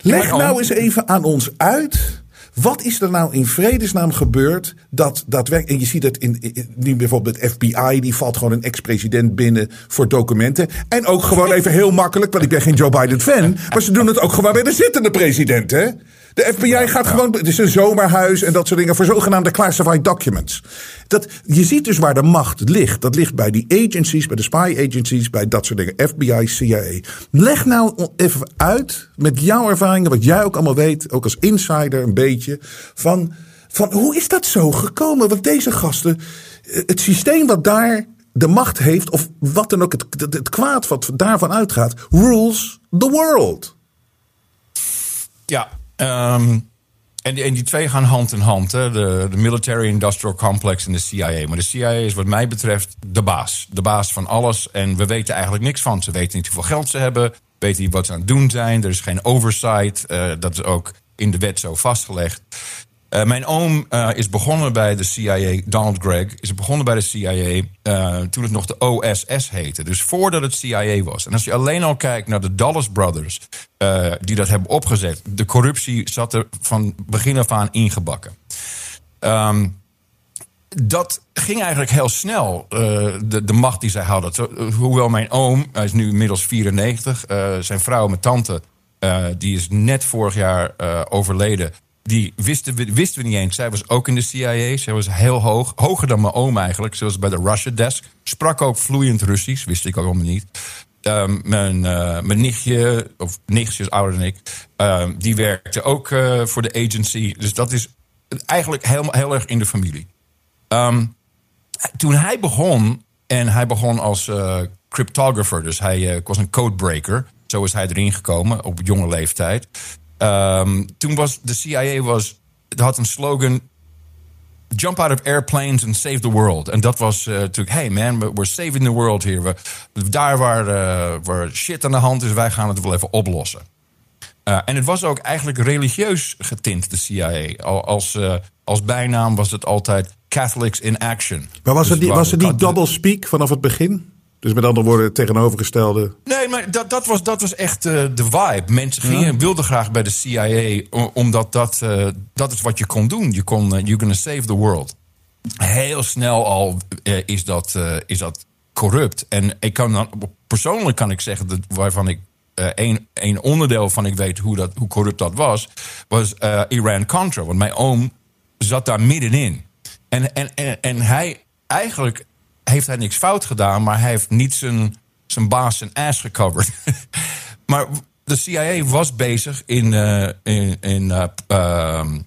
Leg nou eens even aan ons uit. Wat is er nou in vredesnaam gebeurd dat daadwerkelijk... En je ziet het in, in- bijvoorbeeld het FBI... die valt gewoon een ex-president binnen voor documenten. En ook gewoon even heel makkelijk... want ik ben geen Joe Biden-fan... maar ze doen het ook gewoon bij de zittende president, hè? De FBI gaat gewoon... Het is een zomerhuis en dat soort dingen... voor zogenaamde classified documents. Dat, je ziet dus waar de macht ligt. Dat ligt bij die agencies, bij de spy agencies... bij dat soort dingen. FBI, CIA. Leg nou even uit met jouw ervaringen... wat jij ook allemaal weet, ook als insider een beetje... van, van hoe is dat zo gekomen? Want deze gasten... eh, Het systeem wat daar de macht heeft... of wat dan ook, het, het, het kwaad wat daarvan uitgaat... rules the world. Ja, ehm, en, die, en die twee gaan hand in hand. Hè? De, military industrial complex en de CIA. Maar de CIA is wat mij betreft de baas. De baas van alles. En we weten eigenlijk niks van. Ze weten niet hoeveel geld ze hebben. Weten niet wat ze aan het doen zijn. Er is geen oversight. Eh, dat is ook in de wet zo vastgelegd. Eh, mijn oom eh, is begonnen bij de CIA, Donald Gregg, is begonnen bij de CIA eh, toen het nog de OSS heette. Dus voordat het CIA was. En als je alleen al kijkt naar de Dulles Brothers, die dat hebben opgezet, de corruptie zat er van begin af aan ingebakken. Ehm, dat ging eigenlijk heel snel, de, de macht die zij hadden. Zo, hoewel mijn oom, hij is nu inmiddels 94, eh, zijn vrouw, mijn tante, die is net vorig jaar overleden. Die wisten we, niet eens. Zij was ook in de CIA. Zij was heel hoog. Hoger dan mijn oom eigenlijk. Ze was bij de Russia Desk. Sprak ook vloeiend Russisch. Wist ik ook allemaal niet. Ehm, mijn, eh, mijn nichtje, of nichtje is ouder dan ik. ehm, die werkte ook eh, voor de agency. Dus dat is eigenlijk heel, heel erg in de familie. Ehm, toen hij begon, en hij begon als eh, cryptographer, dus hij was een codebreaker. Zo is hij erin gekomen op jonge leeftijd. Ehm, toen was de CIA was, het had een slogan. Jump out of airplanes and save the world. En dat was eh, natuurlijk, hey man, we- we're saving the world here. We, daar waar, eh, waar shit aan de hand is, wij gaan het wel even oplossen. Uh, en het was ook eigenlijk religieus getint, de CIA. Al, als, als bijnaam was het altijd Catholics in Action. Maar was Dus het, niet, waar- was het niet de- double speak vanaf het begin? Dus met andere woorden, het tegenovergestelde. Nee, maar dat, dat, was, dat was echt uh, de vibe. Mensen gingen, wilden graag bij de CIA, omdat dat, uh, dat is wat je kon doen. Je kon, uh, you're gonna save the world. Heel snel al is, dat, is dat corrupt. En ik kan dan, persoonlijk kan ik zeggen dat waarvan ik eh een, een onderdeel van ik weet hoe, dat, hoe corrupt dat was, was eh, Iran-Contra. Want mijn oom zat daar middenin. En, en, en, en hij, eigenlijk heeft hij niks fout gedaan, maar hij heeft niet zijn, zijn baas zijn ass gecoverd. maar de CIA was bezig in, eh, in, in, eh, ehm,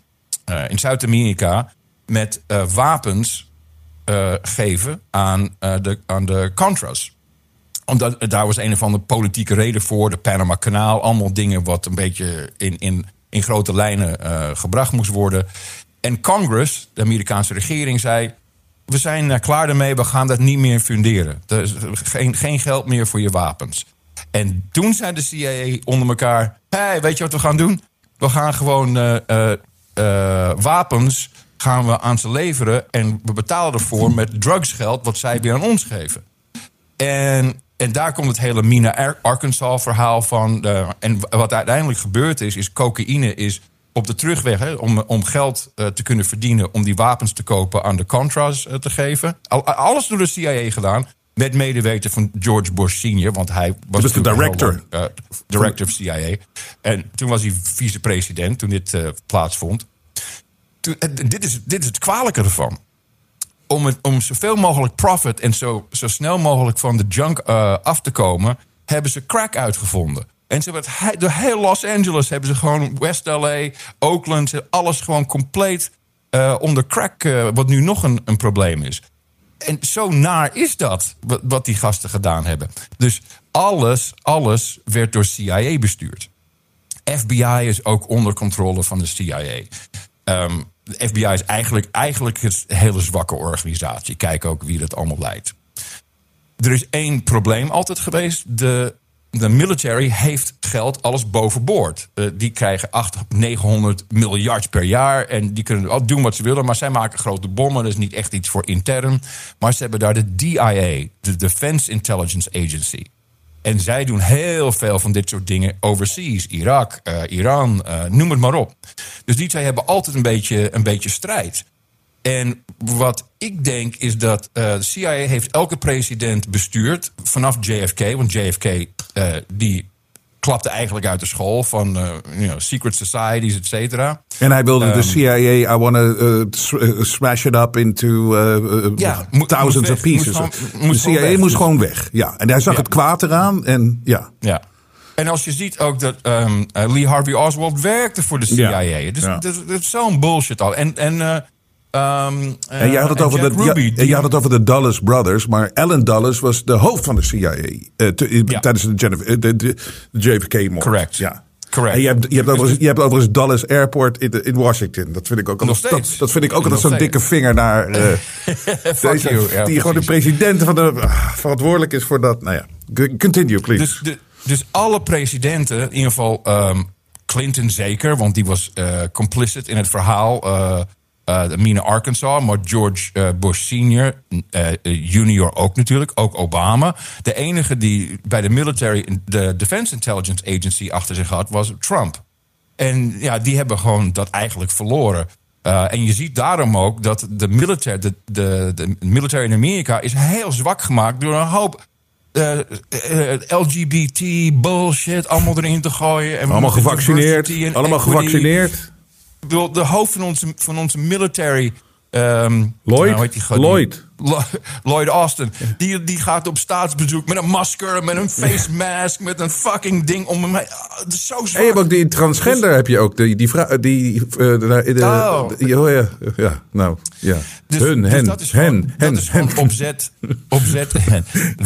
eh, in Zuid-Amerika met wapens geven aan, de, aan de Contras omdat daar was een of andere politieke reden voor. De Panama Kanaal. Allemaal dingen wat een beetje in, in, in grote lijnen gebracht moest worden. En Congress, de Amerikaanse regering, zei... we zijn klaar ermee, we gaan dat niet meer funderen. Er is geen, geen geld meer voor je wapens. En toen zei de CIA onder elkaar... hey, weet je wat we gaan doen? We gaan gewoon eh, eh, eh, wapens gaan we aan ze leveren... en we betalen ervoor met drugsgeld... wat zij weer aan ons geven. En, en daar komt het hele Mina Ar- Arkansas verhaal van. en wat uiteindelijk gebeurd is, is cocaïne is op de terugweg hè, om, om geld eh, te kunnen verdienen... om die wapens te kopen aan de Contras eh, te geven. Al, alles door de CIA gedaan. Met medeweten van George Bush senior. Want hij was, was de director. lang, eh, director of CIA. En toen was hij vicepresident toen dit plaatsvond. Toen, dit, is, dit is het kwalijke ervan om, het, om zoveel mogelijk profit en zo, zo snel mogelijk van de junk af te komen, hebben ze crack uitgevonden. En ze het he- door heel Los Angeles hebben ze gewoon West LA, Oakland, alles gewoon compleet eh, onder crack, eh, wat nu nog een, een probleem is. En zo naar is dat, wat, die gasten gedaan hebben. Dus alles, alles werd door CIA bestuurd. FBI is ook onder controle van de CIA. Ehm, de FBI is eigenlijk, eigenlijk een hele zwakke organisatie. Kijk ook wie dat allemaal leidt. Er is één probleem altijd geweest. De, de military heeft geld alles bovenboord. Eh, die krijgen 800, 900 miljard per jaar. En die kunnen wel doen wat ze willen. Maar zij maken grote bommen. Dat is niet echt iets voor intern. Maar ze hebben daar de DIA, de Defense Intelligence Agency. En zij doen heel veel van dit soort dingen overseas. Irak, eh, Iran, eh, noem het maar op. Dus die twee hebben altijd een beetje, een beetje strijd. En wat ik denk is dat de CIA heeft elke president bestuurd vanaf JFK. Want JFK die klapte eigenlijk uit de school van eh, you know, secret societies, et cetera. En hij wilde de Ehm, CIA, I want to smash it up into uh, Ja, thousands of pieces. moest gewoon- de CIA weg. moest gewoon weg. Ja, en hij zag Ja. het kwaad eraan en ja. Ja. En als je ziet ook dat ehm, eh, Lee Harvey Oswald werkte voor de CIA. Ja. Dus dat is zo'n bullshit al. En, en, eh, ehm, En jij had het, en over Jack de, Ruby, ja, die- had het over de Dulles Brothers, maar Alan Dulles was de hoofd van de CIA eh, te- Ja. tijdens de, Jennifer- eh, de, de, JFK-moord. Correct. Ja. Correct. En je hebt, je, hebt overigens, je hebt overigens Dulles Airport in, in Washington. Dat vind ik ook altijd, dat, dat vind ik ook altijd zo'n dikke vinger naar eh, deze, you. Ja, die gewoon de president van de ah, verantwoordelijk is voor dat. Nou ja, continue please. Dus, de, dus alle presidenten, in ieder geval ehm, Clinton zeker, want die was eh, complicit in het verhaal. Eh de Mina Arkansas, maar George eh, Bush senior, eh, junior ook natuurlijk, ook Obama. De enige die bij de military, de Defense Intelligence Agency achter zich had, was Trump. En ja, die hebben gewoon dat eigenlijk verloren. En je ziet daarom ook dat de military, de, de, de military in Amerika is heel zwak gemaakt door een hoop LGBT bullshit allemaal erin te gooien. En allemaal gevaccineerd. en Allemaal equity. gevaccineerd. De hoofd van onze, van onze military. Ehm, Lloyd? nou, die? Lloyd. Lo- Lloyd Austin. Die, die gaat op staatsbezoek met een masker, met een face mask, met een fucking ding om hem. Ah, zo En zwak. je hebt ook die transgender, heb je ook. Die, die vrouw, die, eh, de, de, Oh. oh ja, ja, nou, ja. Dus, hun, dus hen, dat is hen, gewoon, hen, dat is hen. opzet, opzet,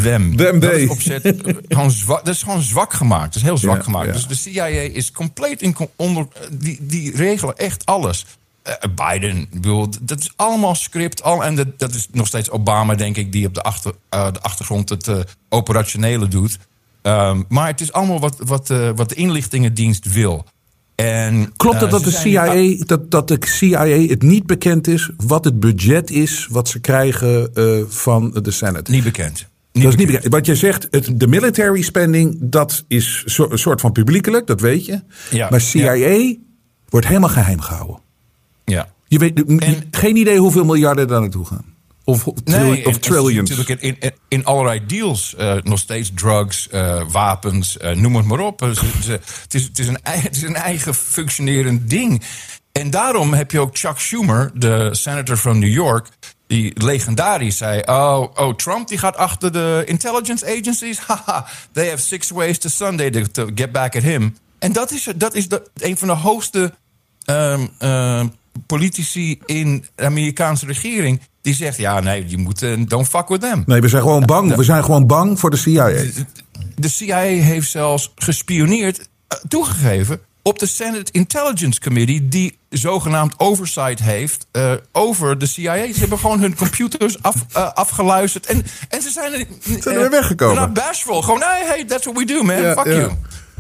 them. Them, dat is opzet, eh, gewoon zwak, dat is gewoon zwak gemaakt. Dat is heel zwak Ja, gemaakt. ja. Dus de CIA is compleet in onder, die, die regelen echt alles. Eh, Biden, bedoel, dat is allemaal script. Al, en dat, dat is nog steeds Obama, denk ik, die op de, achter, eh, de achtergrond het eh, operationele doet. Ehm, maar het is allemaal wat, wat, eh, wat de inlichtingendienst wil. En, Klopt het dat de, CIA, dat, dat de CIA het niet bekend is wat het budget is wat ze krijgen eh, van de Senate? Niet bekend. dat is niet bekend. Wat jij zegt, het, de military spending, dat is zo- een soort van publiekelijk, dat weet je. Ja, maar CIA wordt helemaal geheim gehouden. Ja. Je weet En- geen idee hoeveel miljarden daar naartoe gaan. Of, Nee, of en- trillions? en natuurlijk in, in, in allerlei deals. eh, nog steeds drugs, eh, wapens, eh, noem het maar op. Het, is, het, is een, het is een eigen functionerend ding. En daarom heb je ook Chuck Schumer, de senator van New York... die legendarisch zei... Oh, oh Trump die gaat achter de intelligence agencies? Haha, they have six ways to Sunday to, to get back at him. En dat is, dat is de, een van de hoogste ehm, ehm, politici in de Amerikaanse regering... die zegt, ja, nee, je moet... eh, don't fuck with them. Nee, we zijn gewoon bang. We zijn gewoon bang voor de CIA. De CIA heeft zelfs gespioneerd, eh, toegegeven... op de Senate Intelligence Committee... die zogenaamd oversight heeft eh, over de CIA. Ze hebben gewoon hun computers af, afgeluisterd. En, en ze zijn er, Zijn er weer weggekomen. Not bashful. Gewoon, hey, hey, that's what we do, man. Ja, Fuck ja. you.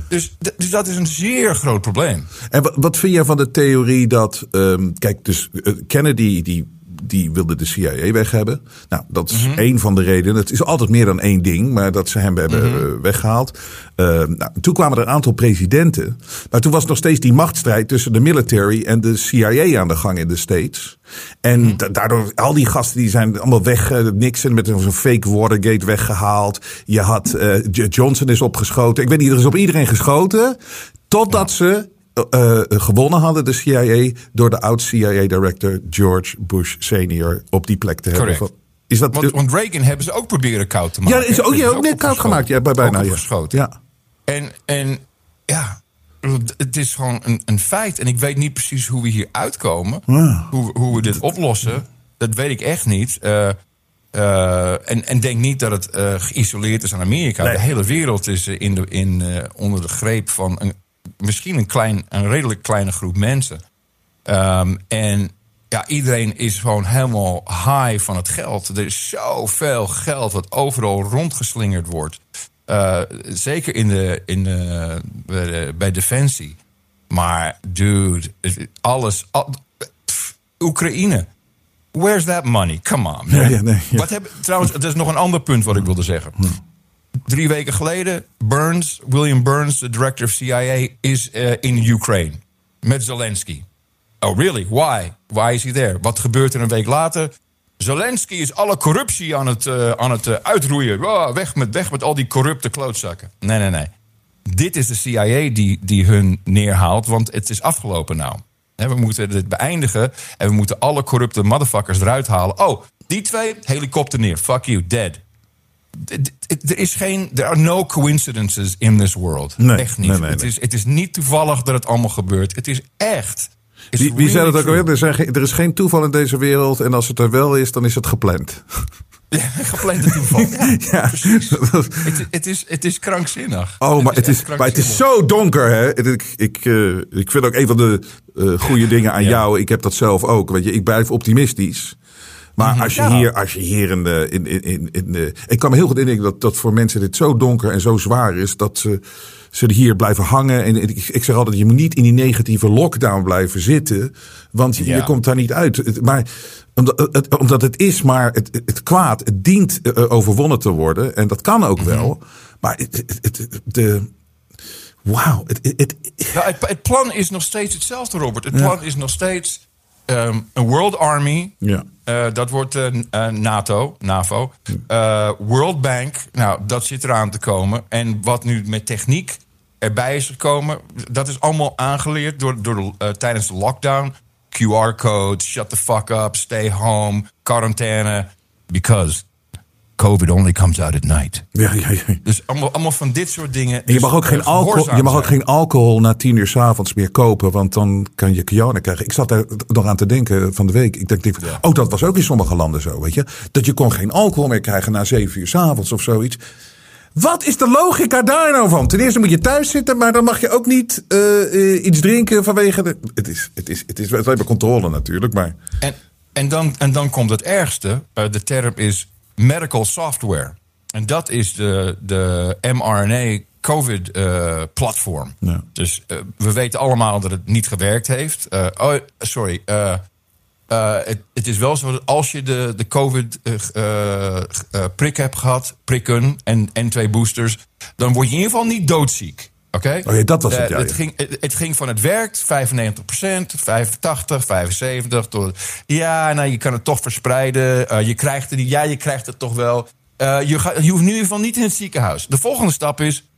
Dus, dus dat is een zeer groot probleem. En wat, wat vind jij van de theorie dat. ehm, kijk, dus eh, Kennedy die, die wilde de CIA weg hebben. Nou, dat is Mhm. één van de redenen. Het is altijd meer dan één ding, maar dat ze hem hebben Mhm. eh, weggehaald. Ehm, nou, toen kwamen er een aantal presidenten. Maar toen was nog steeds die machtsstrijd tussen de military en de CIA aan de gang in de States. En Mhm. da- daardoor, al die gasten die zijn allemaal weg. eh, Nixon met zo'n fake Watergate weggehaald. Je had, eh, Johnson is opgeschoten. Ik weet niet, er is op iedereen geschoten. Totdat ze eh, eh, gewonnen hadden, de CIA, door de oud-CIA-director George Bush senior op die plek te hebben. Correct. Van- Is dat, Want, want Reagan hebben ze ook proberen koud te maken. ja, is ook, ja, ook net koud gemaakt. Ja, bij, bijna. Ja. opgeschoten. Ja. En, en ja, het is gewoon een, een feit. En ik weet niet precies hoe we hier uitkomen. Hoe, hoe we dit oplossen, dat weet ik echt niet. Eh, en, en denk niet dat het geïsoleerd is aan Amerika. Nee. De hele wereld is in de, in, onder de greep van een, misschien een, klein, een redelijk kleine groep mensen. Ehm, en ja, iedereen is gewoon helemaal high van het geld. Er is zoveel geld wat overal rondgeslingerd wordt. Eh, zeker in de, in de, bij, de- bij Defensie. Maar dude, alles. al- pff, Oekraïne. Where's that money? Come on, man. Ja, ja, nee, ja. Wat heb, trouwens, er is nog een ander punt wat ik wilde zeggen. Drie weken geleden, Burns, William Burns, de director of CIA, is eh, in Ukraine met Zelensky. Oh, really? Why? Why is he there? Wat gebeurt er een week later? Zelensky is alle corruptie aan het, eh, aan het eh, uitroeien. Oh, weg, met, weg met al die corrupte klootzakken. Nee, nee, nee. Dit is de CIA die, die hun neerhaalt, want het is afgelopen nou. We moeten dit beëindigen en we moeten alle corrupte motherfuckers eruit halen. Oh, die twee, helikopter neer. Fuck you, dead. Er is geen, there are no coincidences in this world. Nee, echt niet. nee, nee, het, is, het is niet toevallig dat het allemaal gebeurt. Het is echt. Wie, zei dat ook alweer? Er, zijn er is geen toeval in deze wereld. En als het er wel is, dan is het gepland. Geplande toeval. Ja, precies. Het, het, is, het is krankzinnig. Oh, maar het is, maar het is zo donker, hè? Het- Ik, ik, eh, ik vind ook een van de eh, goede dingen aan Ja. jou. Ik heb dat zelf ook. Weet je, ik blijf optimistisch. Maar als je Mhm. Ja. hier, als je hier in, de, in, in, in, de- Ik kan me heel goed indenken dat, dat voor mensen dit zo donker en zo zwaar is. dat ze, ze hier blijven hangen. En ik, ik zeg altijd: je moet niet in die negatieve lockdown blijven zitten. Want je, Ja. je komt daar niet uit. Maar omdat het, omdat het is maar het, het kwaad. Het dient eh, overwonnen te worden. En dat kan Mhm. ook wel. Maar het, het, de. Wauw. Het, het, het plan is nog steeds hetzelfde, Robert. Het plan is nog steeds ehm, een World Army. Ja. Eh, dat wordt eh, NATO, NAVO. World Bank, nou, dat zit eraan te komen. En wat nu met techniek erbij is gekomen... dat is allemaal aangeleerd door, door de, tijdens de lockdown. QR-code, shut the fuck up, stay home, quarantaine. Because COVID only comes out at night. ja, ja, ja. Dus allemaal, allemaal van dit soort dingen. En je mag ook geen eh, alcohol, je mag ook geen alcohol na tien uur s'avonds meer kopen, want dan kan je corona krijgen. Ik zat daar nog aan te denken van de week. Ik denk, denk, oh, dat was ook in sommige landen zo, weet je. Dat je kon geen alcohol meer krijgen na zeven uur s'avonds of zoiets. Wat is de logica daar nou van? Ten eerste moet je thuis zitten, maar dan mag je ook niet eh, eh, iets drinken vanwege de... Het is, het is, het is, het is controle natuurlijk, maar... En, en, dan, en dan komt het ergste. Eh, de term is medical software. En dat is de, de mRNA-COVID-platform. Ja. Dus eh, we weten allemaal dat het niet gewerkt heeft. Eh, oh, sorry. eh, eh, het, het is wel zo dat als je de, de COVID-prik hebt gehad, prikken en, en twee boosters, dan word je in ieder geval niet doodziek. Oké? Oh dat was het, Eh, ja, het, ja. ging, het, het ging van het werkt, 95%, 85, 75. Tot, ja, nou, je kan het toch verspreiden. Eh, je krijgt het, ja, je krijgt het toch wel. Eh, je, je hoeft nu in ieder geval niet in het ziekenhuis. De volgende stap is,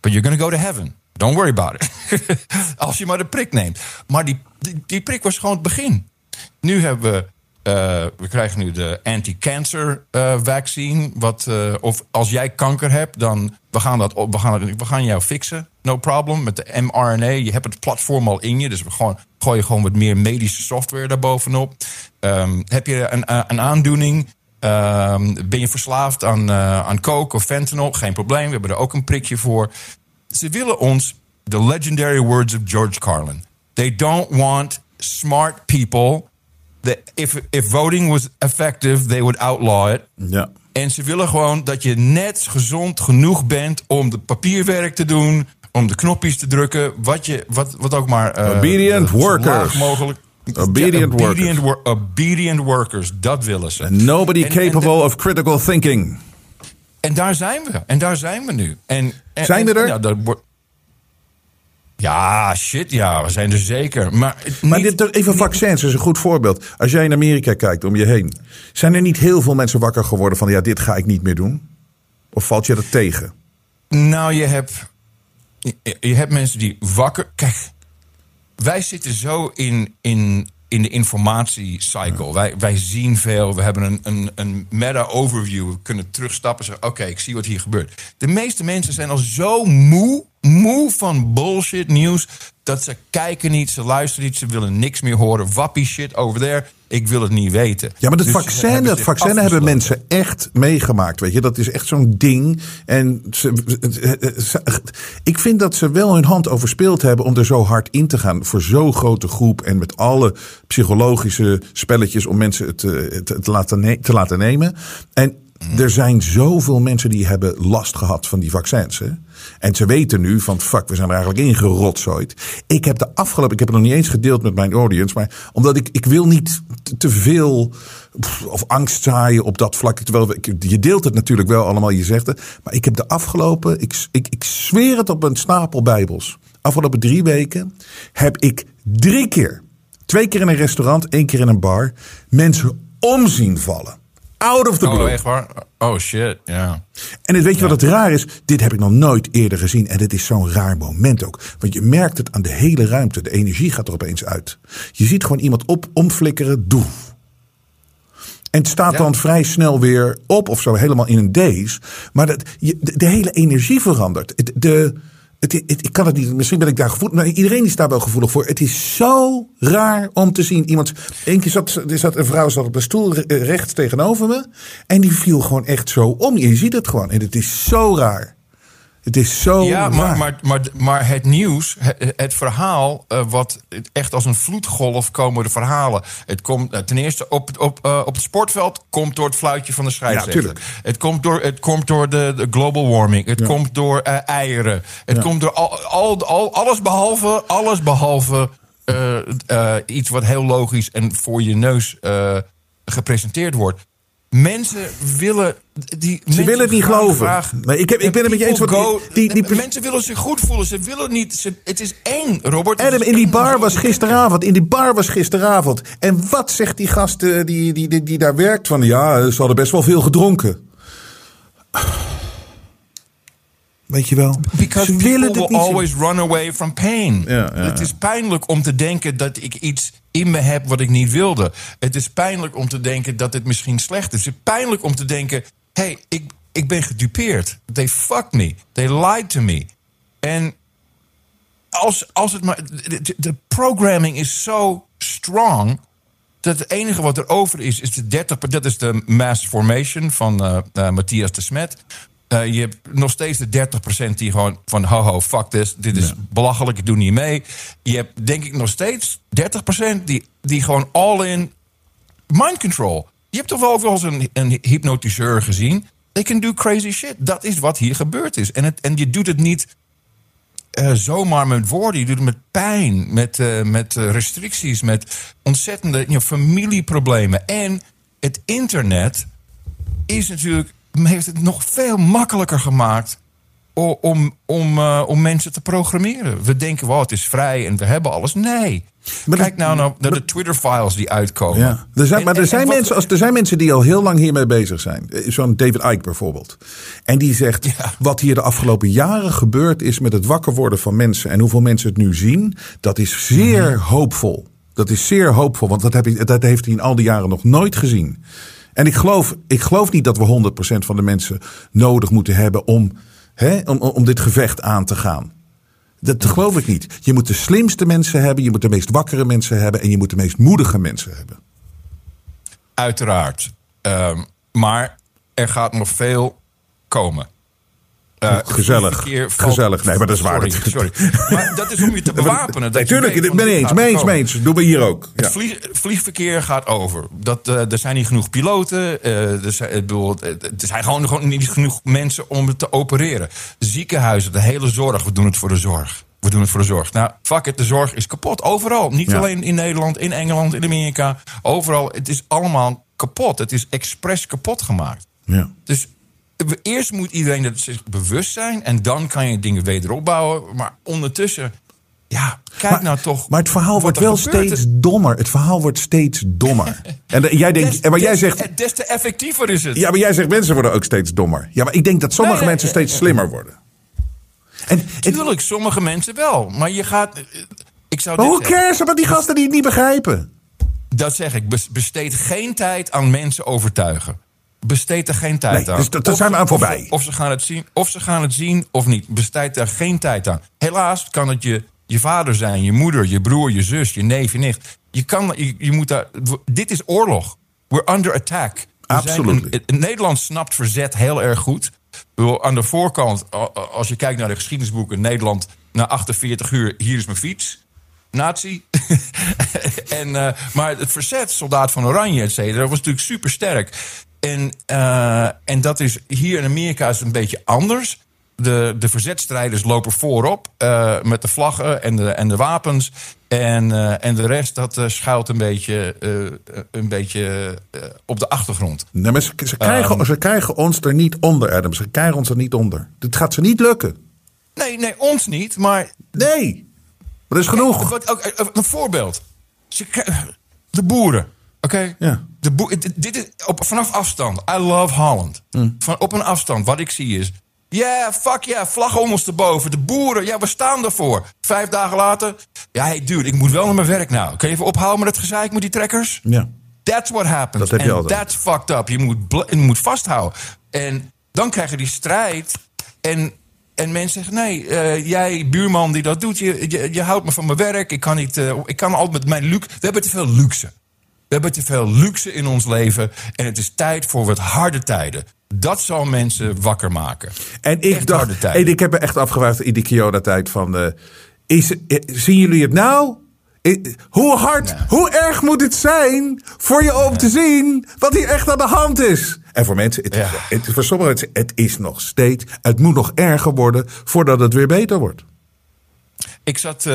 but you're gonna go to heaven. Don't worry about it. Als je maar de prik neemt. Maar die, die, die prik was gewoon het begin. Nu hebben we... eh, we krijgen nu de anti-cancer eh, vaccine. Wat, eh, of als jij kanker hebt, dan we gaan, dat we, gaan we gaan jou fixen. No problem. Met de mRNA. Je hebt het platform al in je. Dus we gooien gewoon wat meer medische software daarbovenop. Ehm, heb je een, een aandoening? Ehm, ben je verslaafd aan, aan coke of fentanyl? Geen probleem. We hebben er ook een prikje voor. Ze willen ons, the legendary words of George Carlin. They don't want smart people. That if, if voting was effective, they would outlaw it. Ja. En ze willen gewoon dat je net gezond genoeg bent om de papierwerk te doen, om de knopjes te drukken, wat, je, wat, wat ook maar. eh, Obedient workers. mogelijk. Obedient Ja, workers. wor- obedient workers, dat willen ze. Nobody En- en- capable of critical thinking. En daar zijn we. En daar zijn we nu. En, Zijn we er? Ja, dat wordt- ja, shit, ja, we zijn er zeker. Maar, Maar niet- dit, even vaccins is een goed voorbeeld. Als jij in Amerika kijkt om je heen. Zijn er niet heel veel mensen wakker geworden van... ja, dit ga ik niet meer doen? Of valt je dat tegen? Nou, je hebt, je, je hebt mensen die wakker. Kijk, wij zitten zo in, in, in de informatiecycle. Wij, wij zien veel. We hebben een, een, een meta-overview. We kunnen terugstappen en zeggen: Oké, ik zie wat hier gebeurt. De meeste mensen zijn al zo moe, moe van bullshit nieuws. dat ze kijken niet, ze luisteren niet, ze willen niks meer horen. Wappie shit over there. Ik wil het niet weten. Ja, maar dat Dus vaccin, hebben dat vaccin hebben mensen echt meegemaakt. Weet je, dat is echt zo'n ding. En ze, ze- ik vind dat ze wel hun hand overspeeld hebben om er zo hard in te gaan voor zo'n grote groep. En met alle psychologische spelletjes om mensen het, eh, laten te laten nemen. En er zijn zoveel mensen die hebben last gehad van die vaccins. Hè? En ze weten nu van fuck, we zijn er eigenlijk ingerotzooid. Ik heb de afgelopen, ik heb het nog niet eens gedeeld met mijn audience, maar omdat ik, ik wil niet te- veel of angst zaaien op dat vlak. Terwijl je deelt het natuurlijk wel allemaal, je zegt het. Maar ik heb de afgelopen, ik, ik, ik zweer het op een stapel bijbels. Afgelopen drie weken heb ik drie keer, twee keer in een restaurant, één keer in een bar, mensen omzien vallen. Out of the blue. Oh, echt waar? Oh shit, ja. En het, weet je wat het raar is? Dit heb ik nog nooit eerder gezien. En dit is zo'n raar moment ook. Want je merkt het aan de hele ruimte. De energie gaat er opeens uit. Je ziet gewoon iemand op, omflikkeren. Doe. En het staat Ja. dan vrij snel weer op of zo. Helemaal in een daze. Maar dat, je, de, de hele energie verandert. Het, de, ik kan het niet. Misschien ben ik daar gevoelig. Maar iedereen is daar wel gevoelig voor. Het is zo raar om te zien. Iemand. Eén keer zat, er zat een vrouw zat op een stoel re- rechts tegenover me. En die viel gewoon echt zo om. Je ziet het gewoon. En het is zo raar. Het is zo Ja, maar, maar, maar, maar het nieuws, het, het verhaal, eh, wat echt als een vloedgolf komen de verhalen. Het komt eh, ten eerste op, het- op, eh, op het sportveld, komt door het fluitje van de scheidsrechter. tuurlijk. het komt door, het komt door de, de global warming. Het komt door eieren. Het komt door al, al, al, alles behalve, alles behalve eh, eh, iets wat heel logisch en voor je neus gepresenteerd wordt. Mensen willen. Die, Ze willen het niet geloven. graag- ik heb- ik ben het met je eens, go- die- die- die- mensen willen zich goed voelen. Ze willen niet. Ze, het is eng, Robert. Adam, in die bar was gisteravond. In die bar was gisteravond. En wat zegt die gast eh, die, die, die, die daar werkt? Van ja, ze hadden best wel veel gedronken. Weet je wel? Because ze people will always run away from pain. Ja, ja, het is pijnlijk om te denken dat ik iets in me heb wat ik niet wilde. Het is pijnlijk om te denken dat het misschien slecht is. Het is pijnlijk om te denken: hé, hey, ik, ik ben gedupeerd. They fucked me. They lied to me. En als, als het maar. De, de- de programming is zo strong. Dat het enige wat er over is, is de 30. Dat is de mass formation van eh, eh, Matthias de Smet. Eh, je hebt nog steeds de 30% die gewoon van ho ho, fuck this, dit is belachelijk, ik doe niet mee. Je hebt denk ik nog steeds 30% die, die gewoon all in mind control. Je hebt toch wel ook wel eens een, een hypnotiseur gezien? They can do crazy shit. Dat is wat hier gebeurd is. En, het, en je doet het niet eh, zomaar met woorden. Je doet het met pijn, met, eh, met restricties, met ontzettende you know, familieproblemen. En het internet is natuurlijk, heeft het nog veel makkelijker gemaakt om, om, eh, om mensen te programmeren. We denken, wel, het is vrij en we hebben alles. Nee. Maar Kijk dat- nou naar, de Twitter-files die uitkomen. Ja. Er zijn, En- maar er en- zijn, en mensen, als, er zijn mensen die al heel lang hiermee bezig zijn. Eh, Zo'n David Icke bijvoorbeeld. En die zegt, Ja. wat hier de afgelopen jaren gebeurd is met het wakker worden van mensen. En hoeveel mensen het nu zien. Dat is zeer Mhm. hoopvol. Dat is zeer hoopvol. Want dat, heb ik, dat heeft hij in al die jaren nog nooit gezien. En ik geloof, ik geloof niet dat we 100% van de mensen nodig moeten hebben om, hè, om, om dit gevecht aan te gaan. Dat geloof ik niet. Je moet de slimste mensen hebben, je moet de meest wakkere mensen hebben en je moet de meest moedige mensen hebben. Uiteraard. Ehm, maar er gaat nog veel komen. Eh, Gezellig. Gezellig. Nee, maar dat is waar. Sorry, sorry. Maar dat is om je te bewapenen. Natuurlijk, van ben eens, gaat mee eens, komen. mee eens. Doen we hier ook. Het Ja. vlieg, vliegverkeer gaat over. Dat, eh, er zijn niet genoeg piloten. eh, er, zijn, bedoel, er zijn gewoon, gewoon niet genoeg mensen om het te opereren. Ziekenhuizen, de hele zorg. We doen het voor de zorg. We doen het voor de zorg. Nou, fuck it, de zorg is kapot. Overal. Niet Ja. alleen in Nederland, in Engeland, in Amerika. Overal. Het is allemaal kapot. Het is expres kapot gemaakt. Ja. Dus eerst moet iedereen er zich bewust zijn. En dan kan je dingen wederop bouwen. Maar ondertussen, ja, kijk Maar, nou toch. maar het verhaal wordt wel steeds dommer. Het verhaal wordt steeds dommer. En de- jij denkt, Des- maar jij zegt, Des te effectiever is het. ja, maar jij zegt mensen worden ook steeds dommer. Ja, maar ik denk dat sommige Nee, mensen nee, steeds slimmer worden. En, Tuurlijk, sommige mensen wel. Maar je gaat. eh, Ik zou maar dit hoe zeggen. cares about die gasten die het niet begrijpen? Dat zeg ik. Bes- Besteed geen tijd aan mensen overtuigen. Besteed er geen tijd Nee, aan. dus dat- daar zijn we aan of- voorbij. Of, ze gaan het zien, of ze gaan het zien of niet. Besteed daar geen tijd aan. Helaas kan het je, je vader zijn, je moeder, je broer, je zus, je neef, je nicht. Je kan, je, je moet daar, dit is oorlog. We're under attack. We in Nederland snapt verzet heel erg goed. Bedoel, aan de voorkant, als je kijkt naar de geschiedenisboeken... Nederland na 48 uur, hier is mijn fiets. Nazi. en, eh, maar het verzet, soldaat van Oranje, et cetera, was natuurlijk super sterk. En, eh, en dat is hier in Amerika is een beetje anders. De, de verzetstrijders lopen voorop eh, met de vlaggen en de, en de wapens. En, eh, en de rest dat schuilt een beetje, een beetje op de achtergrond. Nee, maar ze, ze krijgen, Ehm. ze krijgen ons er niet onder, Adam. Ze krijgen ons er niet onder. Dit gaat ze niet lukken. Nee, nee, ons niet, maar Nee. Maar dat is genoeg. Wat, ook, een voorbeeld. Ze De boeren. Oké? Ja. Dit- dit is op, vanaf afstand. I love Holland. Mm. Van, op een afstand. Wat ik zie is. Ja, yeah, fuck ja, yeah, vlag ondersteboven. De boeren, ja, we staan ervoor. Vijf dagen later. Ja, hey, dude, ik moet wel naar mijn werk nou. Kun je even ophouden met het gezeik met die trekkers? Ja. That's what happens. Dat heb je And that's fucked up. Je moet, je moet vasthouden. En dan krijg je die strijd. En, en mensen zeggen: nee, eh, jij, buurman die dat doet, je, je, je houdt me van mijn werk. Ik kan, niet, eh, ik kan altijd met mijn luxe. We hebben te veel luxe. We hebben te veel luxe in ons leven. En het is tijd voor wat harde tijden. Dat zal mensen wakker maken. En ik Echt dacht, en ik heb me echt afgevraagd in die Kyoto-tijd van... eh, is, eh, zien jullie het nou? Eh, Hoe hard, Ja. hoe erg moet het zijn voor je om te zien wat hier echt aan de hand is? En voor mensen, het, Ja. het, voor sommigen, het, het is nog steeds, het moet nog erger worden voordat het weer beter wordt. Ik zat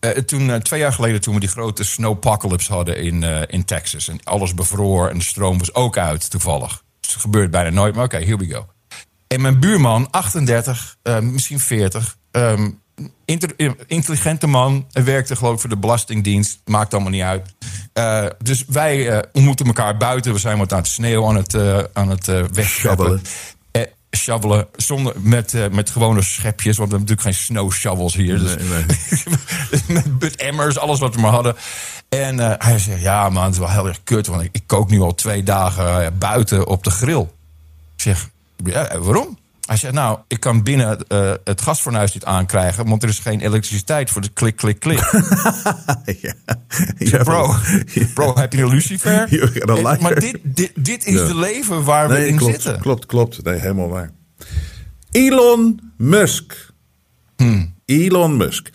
eh, toen, eh, twee jaar geleden toen we die grote snowpocalypse hadden in, eh, in Texas. En alles bevroor en de stroom was ook uit toevallig. Dus het gebeurt bijna nooit, maar oké, here we go. En mijn buurman, 38, eh, misschien 40, ehm, inter- eh, intelligente man. Hij werkte geloof ik voor de Belastingdienst, maakt allemaal niet uit. Eh, dus wij eh, ontmoeten elkaar buiten. We zijn wat aan het sneeuw aan het, eh aan het eh wegscheppen. Shovelen. Zonder, met, eh, met gewone schepjes, want we hebben natuurlijk geen snow shovels hier. Dus, met, met emmers, alles wat we maar hadden. En eh, hij zegt, ja man, het is wel heel erg kut, want ik, ik kook nu al twee dagen eh, buiten op de grill. Ik zeg, ja, waarom? Hij zegt, nou, ik kan binnen eh, het gasfornuis niet aankrijgen, want er is geen elektriciteit voor de klik, klik, klik. ja. Bro, Ja. bro, heb je een lucifer? En- maar dit, dit, dit is Ja. het leven waar we in klopt, zitten. klopt, klopt. Nee, helemaal waar. Elon Musk. Hmm. Elon Musk.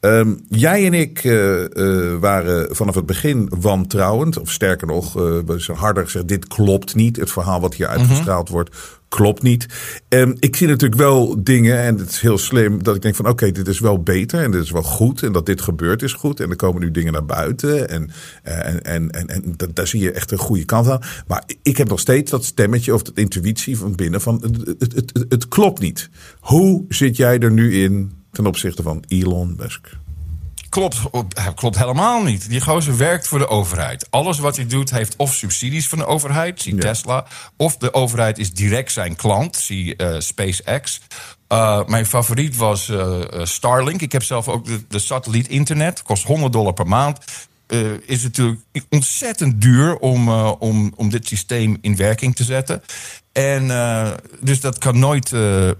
Ehm, jij en ik eh, eh, waren vanaf het begin wantrouwend. Of sterker nog, zijn harder gezegd, dit klopt niet. Het verhaal wat hier uitgestraald wordt, klopt niet. Ehm, ik zie natuurlijk wel dingen, en het is heel slim, dat ik denk van oké, dit is wel beter en dit is wel goed. En dat dit gebeurd is goed. En er komen nu dingen naar buiten. En, en, en, en, en dat- daar zie je echt een goede kant aan. Maar ik heb nog steeds dat stemmetje of dat intuïtie van binnen van het, het klopt niet. Hoe zit jij er nu in ten opzichte van Elon Musk? Klopt, klopt helemaal niet. Die gozer werkt voor de overheid. Alles wat hij doet heeft of subsidies van de overheid, zie Tesla, of de overheid is direct zijn klant, zie eh, SpaceX. Uh, mijn favoriet was uh, Starlink. Ik heb zelf ook de, de satelliet internet. Kost 100 dollar per maand. Uh, is natuurlijk ontzettend duur om, uh, om, om dit systeem in werking te zetten. En uh, dus dat kan nooit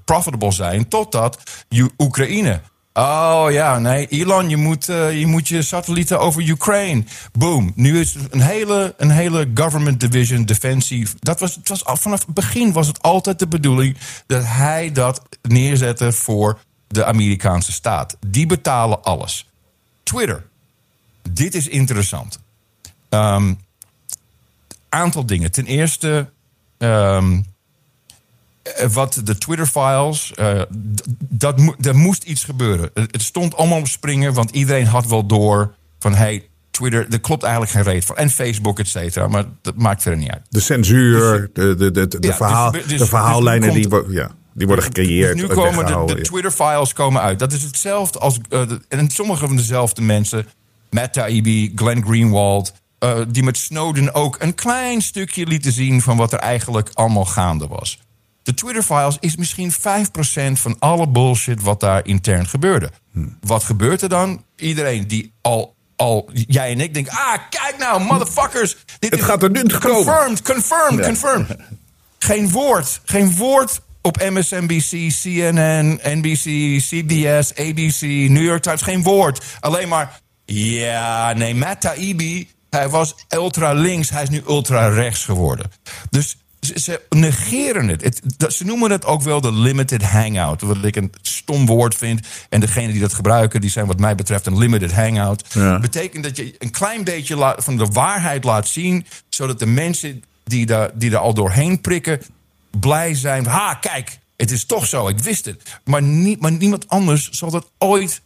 profitable zijn totdat je Oekraïne. Oh ja, nee, Elon, je moet, je moet je satellieten over Oekraïne. Boom. Nu is een hele, een hele government division, defensie. Dat was, het was vanaf het begin was het altijd de bedoeling dat hij dat neerzette voor de Amerikaanse staat. Die betalen alles. Twitter. Dit is interessant. Um, aantal dingen. Ten eerste, um, wat de Twitter-files, uh, dat, er moest iets gebeuren. Het stond allemaal op springen, want iedereen had wel door van hey, Twitter, er klopt eigenlijk geen reet van. En Facebook, et cetera, maar dat maakt verder niet uit. De censuur, de, de, de, de, Ja, verhaal, dus- dus- de verhaallijnen dus die, ja, die worden gecreëerd. Dus nu en komen de, de. Twitter-files komen uit. Dat is hetzelfde als. eh, en sommige van dezelfde mensen. Matt Taibbi, Glenn Greenwald. eh, die met Snowden ook een klein stukje lieten zien van wat er eigenlijk allemaal gaande was. De Twitter-files is misschien 5% van alle bullshit wat daar intern gebeurde. Wat gebeurt er dan? Iedereen die al, al jij en ik denken: ah, kijk nou, motherfuckers. Dit Het gaat er nu. Confirmed, confirmed, Ja. confirmed. Geen woord, geen woord op MSNBC, CNN, NBC, CBS, ABC, New York Times. Geen woord. Alleen maar, ja, nee, Matt Taibbi, hij was ultra links, hij is nu ultra rechts geworden. Dus ze, ze negeren het. het. dat- Ze noemen het ook wel de limited hangout. Wat ik een stom woord vind. En degenen die dat gebruiken, die zijn wat mij betreft een limited hangout. Ja. Betekent dat je een klein beetje laat- van de waarheid laat zien. Zodat de mensen die daar, die er al doorheen prikken, blij zijn. Ha, kijk, het is toch zo, ik wist het. Maar, niet, maar niemand anders zal dat ooit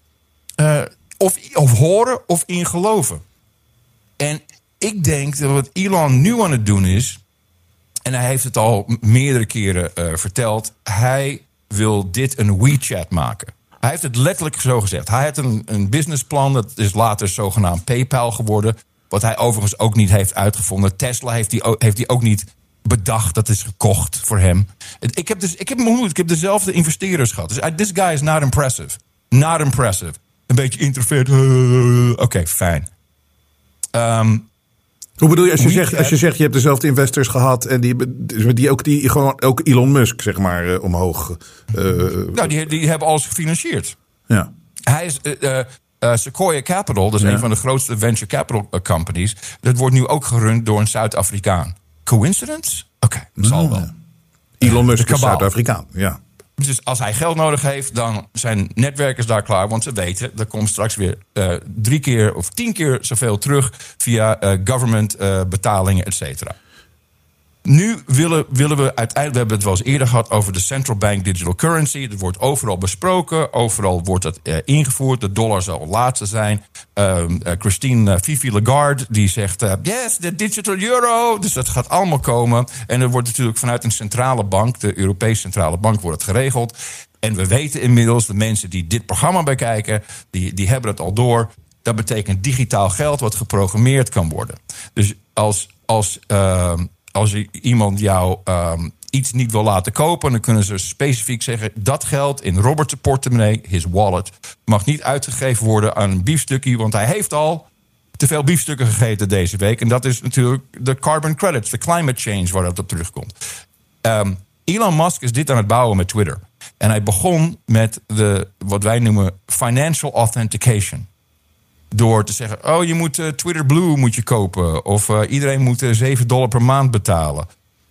eh, of, of horen of in geloven. En ik denk dat wat Elon nu aan het doen is. En hij heeft het al meerdere keren eh, verteld. Hij wil dit een WeChat maken. Hij heeft het letterlijk zo gezegd. Hij had een, een businessplan. Dat is later zogenaamd PayPal geworden. Wat hij overigens ook niet heeft uitgevonden. Tesla heeft hij ook, heeft hij ook niet bedacht. Dat is gekocht voor hem. Ik heb, dus, ik heb. Ik heb dezelfde investeerders gehad. Dus I- this guy is not impressive. Not impressive. Een beetje introvert. Oké, fijn. Ehm, Hoe bedoel je als je, zegt, als je zegt je hebt dezelfde investors gehad en die, dus die ook die gewoon ook Elon Musk zeg maar eh, omhoog. eh, nou, die, die hebben alles gefinancierd. ja. Hij is eh, Sequoia Capital, dat is Ja. een van de grootste venture capital companies. Dat wordt nu ook gerund door een Zuid-Afrikaan. Coincidence? Oké, zal wel. Elon Musk is. Zuid-Afrikaan. Ja. Dus als hij geld nodig heeft, dan zijn netwerkers daar klaar. Want ze weten, er komt straks weer eh, drie keer of tien keer zoveel terug via eh, government eh, betalingen, et cetera. Nu willen, willen we uiteindelijk, we hebben het wel eens eerder gehad over de central bank digital currency. Dat wordt overal besproken, overal wordt dat eh, ingevoerd. De dollar zal laatste zijn. Ehm, eh, Christine eh, Fifi Lagarde die zegt: yes, de digital euro. Dus dat gaat allemaal komen. En er wordt natuurlijk vanuit een centrale bank, de Europese centrale bank, wordt het geregeld. En we weten inmiddels, de mensen die dit programma bekijken, die, die hebben het al door. Dat betekent digitaal geld wat geprogrammeerd kan worden. Dus als, als, ehm, als iemand jou ehm, iets niet wil laten kopen, dan kunnen ze specifiek zeggen: dat geld in Robert's portemonnee, his wallet, mag niet uitgegeven worden aan een biefstukje, want hij heeft al te veel biefstukken gegeten deze week. En dat is natuurlijk de carbon credits, de climate change waar dat op terugkomt. Ehm, Elon Musk is dit aan het bouwen met Twitter. En hij begon met de, wat wij noemen financial authentication. Door te zeggen, oh je moet eh, Twitter Blue moet je kopen. Of eh, iedereen moet eh, 7 dollar per maand betalen.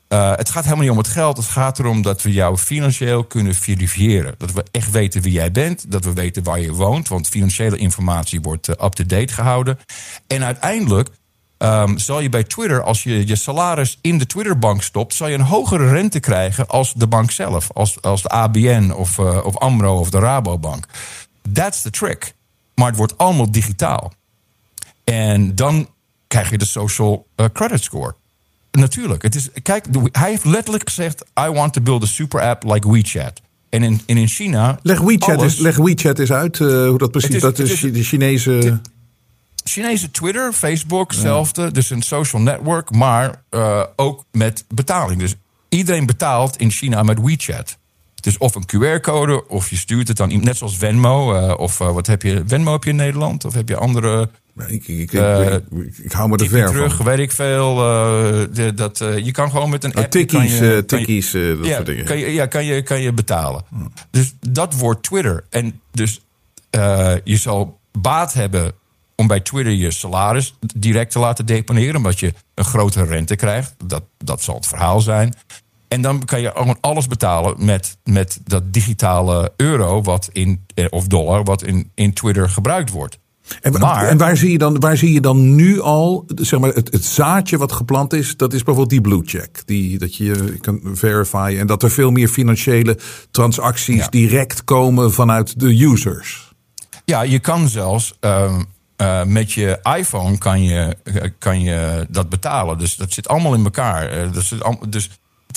Eh, het gaat helemaal niet om het geld. Het gaat erom dat we jou financieel kunnen verifiëren. Dat we echt weten wie jij bent. Dat we weten waar je woont. Want financiële informatie wordt eh, up-to-date gehouden. En uiteindelijk ehm, zal je bij Twitter, als je je salaris in de Twitterbank stopt, zal je een hogere rente krijgen als de bank zelf. Als, als de ABN of, eh, of Amro of de Rabobank. That's the trick. Maar het wordt allemaal digitaal. En dan krijg je de social eh, credit score. Natuurlijk. Het is, kijk, hij heeft letterlijk gezegd: I want to build a super app like WeChat. En in, en in China. Leg WeChat, alles- eens, leg WeChat eens uit, eh, hoe dat precies... Is- dat is, is- de Chinese... Chinese Twitter, Facebook, hetzelfde. Dus een social network, maar eh, ook met betaling. Dus iedereen betaalt in China met WeChat. Dus of een QR-code, of je stuurt het dan net zoals Venmo. eh, of eh, wat heb je? Venmo heb je in Nederland? Of heb je andere. Ik, ik, ik, eh, ik, ik hou me er ver terug, van. weet ik veel. de- dat, je kan gewoon met een Oh, app... tikkies, kan je- kan je- tikkies, dat ja, soort dingen. Kan je, ja, kan je, kan je betalen. Dus dat wordt Twitter. En dus je zal baat hebben om bij Twitter je salaris direct te laten deponeren... omdat je een grotere rente krijgt. Dat, dat zal het verhaal zijn. En dan kan je gewoon alles betalen met, met dat digitale euro wat in, eh, of dollar... wat in, in Twitter gebruikt wordt. En, Maar- en waar, zie je dan, waar zie je dan nu al, zeg maar, het, het zaadje wat geplant is, dat is bijvoorbeeld die blue check. Die, dat je kan verifyen en dat er veel meer financiële transacties Ja. direct komen vanuit de users. Ja, je kan zelfs ehm, eh, met je iPhone kan je, eh, kan je dat betalen. Dus dat zit allemaal in elkaar. Dat zit al- dus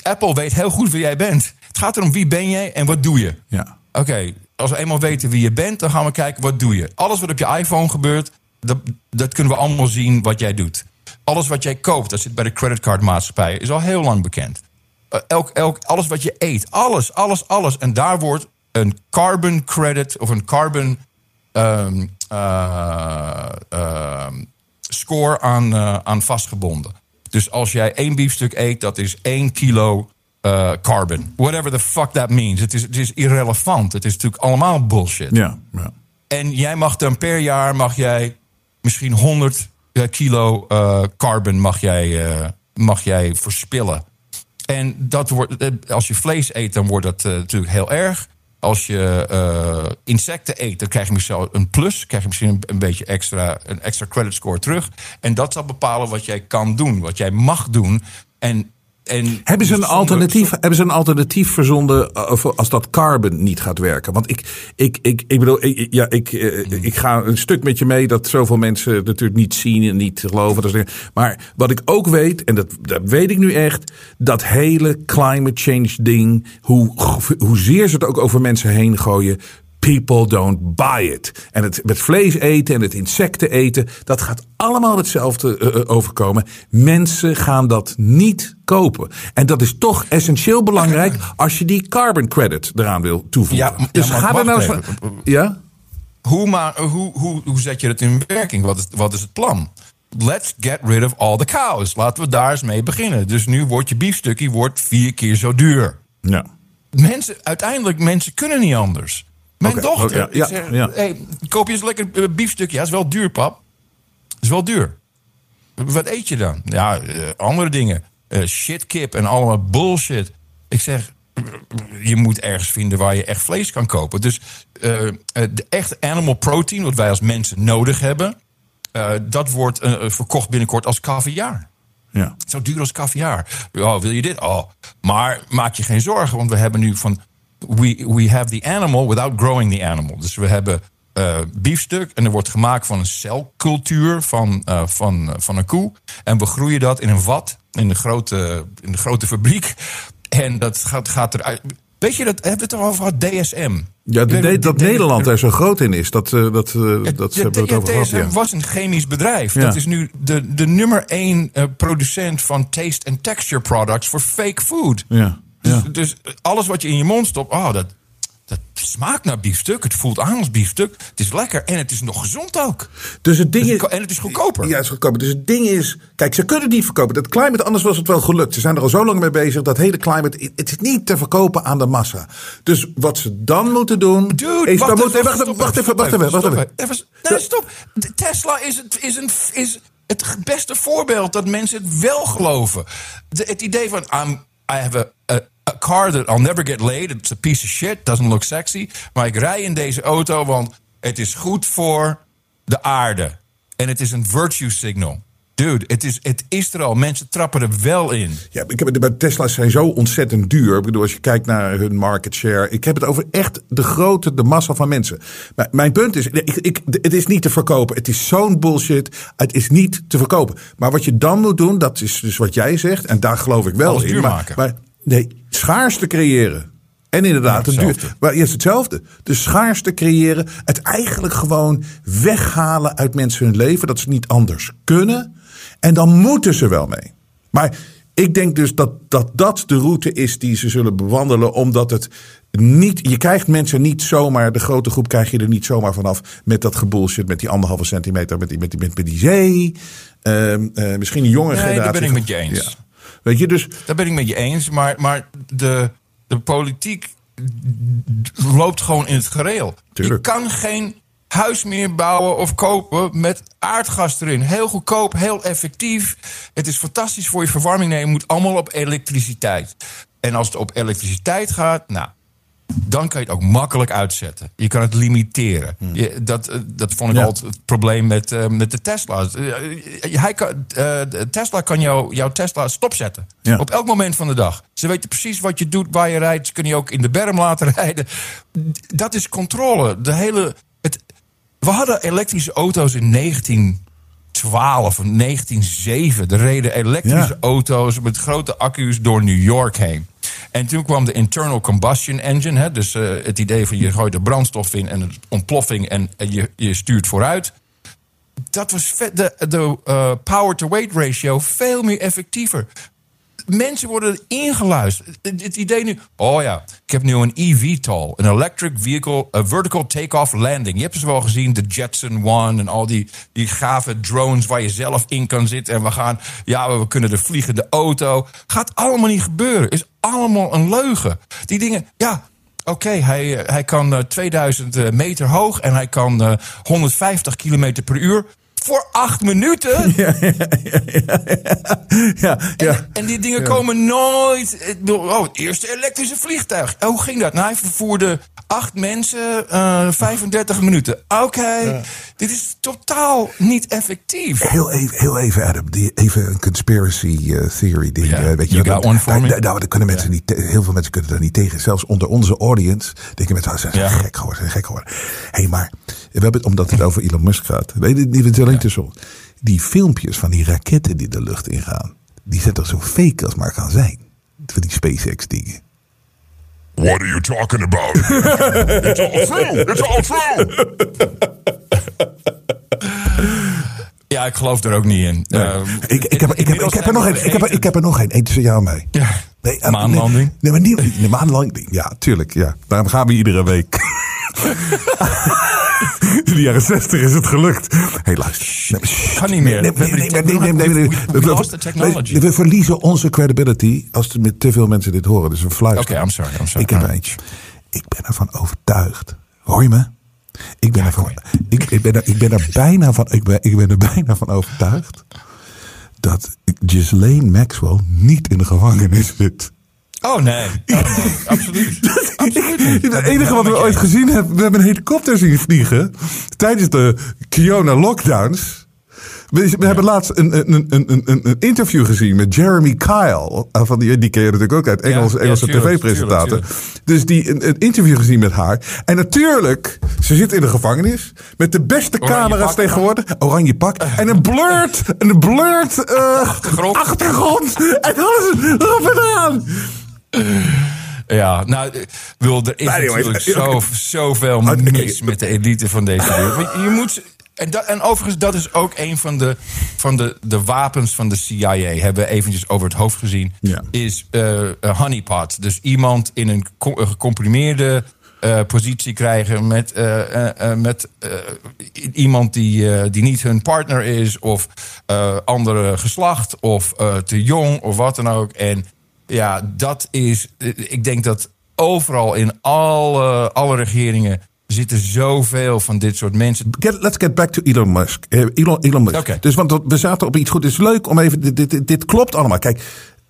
Apple weet heel goed wie jij bent. Het gaat erom wie ben jij en wat doe je. Ja. Oké, als we eenmaal weten wie je bent, dan gaan we kijken wat doe je. Alles wat op je iPhone gebeurt, dat, dat kunnen we allemaal zien wat jij doet. Alles wat jij koopt, dat zit bij de creditcardmaatschappij, is al heel lang bekend. Eh, elk, elk, alles wat je eet, alles, alles, alles. En daar wordt een carbon credit of een carbon ehm, eh, ehm, score aan, eh, aan vastgebonden. Dus als jij één biefstuk eet, dat is één kilo eh, carbon. Whatever the fuck that means. Het is, het is irrelevant. Het is natuurlijk allemaal bullshit. Ja, ja. En jij mag dan per jaar mag jij misschien 100 eh, kilo eh, carbon mag jij, mag jij verspillen. En dat wordt, als je vlees eet, dan wordt dat natuurlijk heel erg. Als je eh, insecten eet, dan krijg je misschien een plus. krijg je misschien een, een beetje extra, een extra credit score terug. En dat zal bepalen wat jij kan doen, wat jij mag doen. En, en Hebben ze, een zonder- alternatief, hebben ze een alternatief verzonden eh, als dat carbon niet gaat werken? Want ik, ik, ik, ik bedoel, ik, ja, ik, eh, ik ga een stuk met je mee dat zoveel mensen natuurlijk niet zien en niet geloven. Maar wat ik ook weet, en dat, dat weet ik nu echt, dat hele climate change ding, hoe, hoezeer ze het ook over mensen heen gooien. People don't buy it. En het met vlees eten en het insecten eten, dat gaat allemaal hetzelfde eh, eh, overkomen. Mensen gaan dat niet kopen. En dat is toch essentieel belangrijk als je die carbon credit eraan wil toevoegen. Ja, dus maar ga er nou eens van. Ja? Hoe, maar, hoe, hoe, hoe zet je het in werking? Wat is, wat is het plan? Let's get rid of all the cows. Laten we daar eens mee beginnen. Dus nu wordt je biefstukje wordt vier keer zo duur. Ja. Mensen, uiteindelijk, mensen kunnen niet anders. Mijn dochter, ja, zeg, ja. hey, koop je eens lekker biefstukje. Ja, is wel duur, pap. is wel duur. Wat eet je dan? Ja, eh, andere dingen. Eh shitkip en allemaal bullshit. Ik zeg, je moet ergens vinden waar je echt vlees kan kopen. Dus eh, de echte animal protein, wat wij als mensen nodig hebben... dat wordt eh, verkocht binnenkort als caviar. Ja. Zo duur als caviar. Oh, wil je dit? Oh. Maar maak je geen zorgen, want we hebben nu van... We, we have the animal without growing the animal. Dus we hebben eh biefstuk en er wordt gemaakt van een celcultuur van, eh, van, van een koe. En we groeien dat in een vat, in de grote, in de grote fabriek. En dat gaat, gaat eruit. Weet je, dat hebben we het erover gehad, DSM. Ja, de- dat de- Nederland er zo groot in is, dat, eh, dat, dat hebben het over gehad. DSM Ja. was een chemisch bedrijf. Ja. Dat is nu de, de nummer één producent van taste and texture products voor fake food. Ja. Dus, Ja. dus alles wat je in je mond stopt, oh, dat, dat smaakt naar biefstuk. Het voelt aan als biefstuk. Het is lekker en het is nog gezond ook. Dus het ding Dus het en het is goedkoper. Ja, het is goedkoper. Dus het ding is. Kijk, ze kunnen het niet verkopen. Dat climate, anders was het wel gelukt. Ze zijn er al zo lang mee bezig. Dat hele climate. Het is niet te verkopen aan de massa. Dus wat ze dan moeten doen. Dude, is, wacht, dan even, wacht, even, wacht even, wacht even, wacht stop even. even. Nee, stop. De Tesla is, het- is, een, is het beste voorbeeld dat mensen het wel geloven. De- het idee van I'm, I have a, a, a car that I'll never get laid. It's a piece of shit, doesn't look sexy. Maar ik rij in deze auto, want het is goed voor de aarde. En het is een virtue signal. Dude, het is, het is er al. Mensen trappen er wel in. Ja, ik heb, het- de Tesla's zijn zo ontzettend duur. Ik bedoel, als je kijkt naar hun market share. Ik heb het over echt de grote, de massa van mensen. Maar mijn punt is, ik, ik, het is niet te verkopen. Het is zo'n bullshit. Het is niet te verkopen. Maar wat je dan moet doen, dat is dus wat jij zegt. En daar geloof ik wel Alles in. duur maar, maken. maar nee, schaarste creëren. En inderdaad, het duur, hetzelfde. maar eerst hetzelfde. De schaarste creëren. Het eigenlijk gewoon weghalen uit mensen hun leven. Dat ze niet anders kunnen. En dan moeten ze wel mee. Maar ik denk dus dat, dat dat de route is die ze zullen bewandelen. Omdat het niet. Je krijgt mensen niet zomaar. De grote groep krijg je er niet zomaar vanaf. Met dat gebullshit. Met die anderhalve centimeter. Met die, met die, met, die zee. Ehm, eh, misschien een jonge Nee, daar generatie. ben ik met je eens. Ja. Weet je, dus Daar ben ik met je eens. Maar, maar de, de politiek loopt gewoon in het gereel. Tuurlijk. Je kan geen huis meer bouwen of kopen met aardgas erin. Heel goedkoop, heel effectief. Het is fantastisch voor je verwarming. Nee, je moet allemaal op elektriciteit. En als het op elektriciteit gaat, nou, dan kan je het ook makkelijk uitzetten. Je kan het limiteren. Je, dat, eh, dat vond ik Ja. altijd het probleem met, eh, met de Tesla's. Eh, hij kan, Tesla kan jou, jouw Tesla stopzetten. Ja. Op elk moment van de dag. Ze weten precies wat je doet, waar je rijdt. Ze kunnen je ook in de berm laten rijden. Dat is controle. De hele, het, we hadden elektrische auto's in 1912 of 1907. Er reden elektrische Ja. auto's met grote accu's door New York heen. En toen kwam de internal combustion engine. Hè, dus eh, het idee van je gooit er brandstof in en een ontploffing en, je, je stuurt vooruit. Dat was de, de eh, power-to-weight ratio veel meer effectiever. Mensen worden ingeluisterd. Het, idee nu, oh ja, ik heb nu een eVTOL, een electric vehicle, a vertical take-off landing. Je hebt ze wel gezien, de Jetson One en al die, die gave drones waar je zelf in kan zitten. En we gaan, ja, we kunnen de vliegende auto. Gaat allemaal niet gebeuren. Is allemaal een leugen. Die dingen, ja, Oké, hij, eh, hij kan eh, 2000 eh, meter hoog en hij kan eh, 150 kilometer per uur. Voor acht minuten? ja, ja. En die dingen komen nooit. bedoel, Oh, het eerste elektrische vliegtuig. Oh, hoe ging dat? Nou, hij vervoerde acht mensen, eh 35 minuten. Oké, dit is totaal niet effectief. Heel even, heel even Adam, die, even een conspiracy eh, theory ding. Ja, eh, weet je, for nou, nou, nou, daar kunnen mensen niet, heel veel mensen kunnen daar niet tegen. Zelfs onder onze audience denken mensen, ze zijn gek geworden, zijn gek geworden. Hé, hey, maar we hebben het, omdat het over Elon Musk gaat. Weet je, niet alleen tussen ons. Die filmpjes van die raketten die de lucht ingaan, die zijn toch zo fake als maar kan zijn. Van die SpaceX dingen. What are you talking about? it's all true. It's all true. Ja, ik geloof er ook niet in. Eh, Ik, ik, heb, ik, heb, ik heb er nog een. we Ik heb, er- ik heb er nog een. Eén tussen jou en mij. Ja, Nee, eh, maanlanding. Nee, nee, maar niet de maanlanding. Ja, tuurlijk. Ja. Daarom gaan we iedere week. In de jaren 60 is het gelukt. Hé, luister. Shh. Kan niet meer. We verliezen onze credibility als er met te veel mensen dit horen. Dus we fluisteren. Oké, I'm sorry, I'm sorry. Ik heb eentje. Ik ben ervan overtuigd. Hoor je me? Ik ben, ervan, ik, ik, ben er, ik ben er bijna van, ik ben, ik ben er bijna van overtuigd dat Ghislaine Maxwell niet in de gevangenis zit. Oh nee, Oh, nee. absoluut. absoluut niet. Het enige wat we ooit gezien hebben, we hebben een helikopter zien vliegen tijdens de Kiona lockdowns. We, we hebben laatst een, een, een, een, interview gezien met Jeremy Kyle. Uh, Van die, die ken je natuurlijk ook uit Engelse, ja, Engelse tv-presentator. Dus die, een, een interview gezien met haar. En natuurlijk, ze zit in de gevangenis. Met de beste Oranje camera's pak. tegenwoordig. Oranje pak. En een blurred, een blurred eh, Achtergrond. achtergrond. En alles erop en eraan. Ja, nou, wil, er is natuurlijk zo, zoveel mis met de elite van deze wereld. Je moet, en, dat, en overigens, dat is ook een van de, van de, de wapens van de CIA. Hebben we eventjes over het hoofd gezien. Ja. Is een honeypot. Dus iemand in een, co- een gecomprimeerde eh, positie krijgen met, eh, met iemand die, die niet hun partner is, of andere geslacht, of te jong, of wat dan ook. En ja, dat is. eh, Ik denk dat overal in alle, alle regeringen zitten zoveel van dit soort mensen. Get, let's get back to Elon Musk. Eh, Elon, Elon Musk. Oké. Dus want we zaten op iets goed. Het is leuk om even. Dit, dit, dit klopt allemaal. Kijk,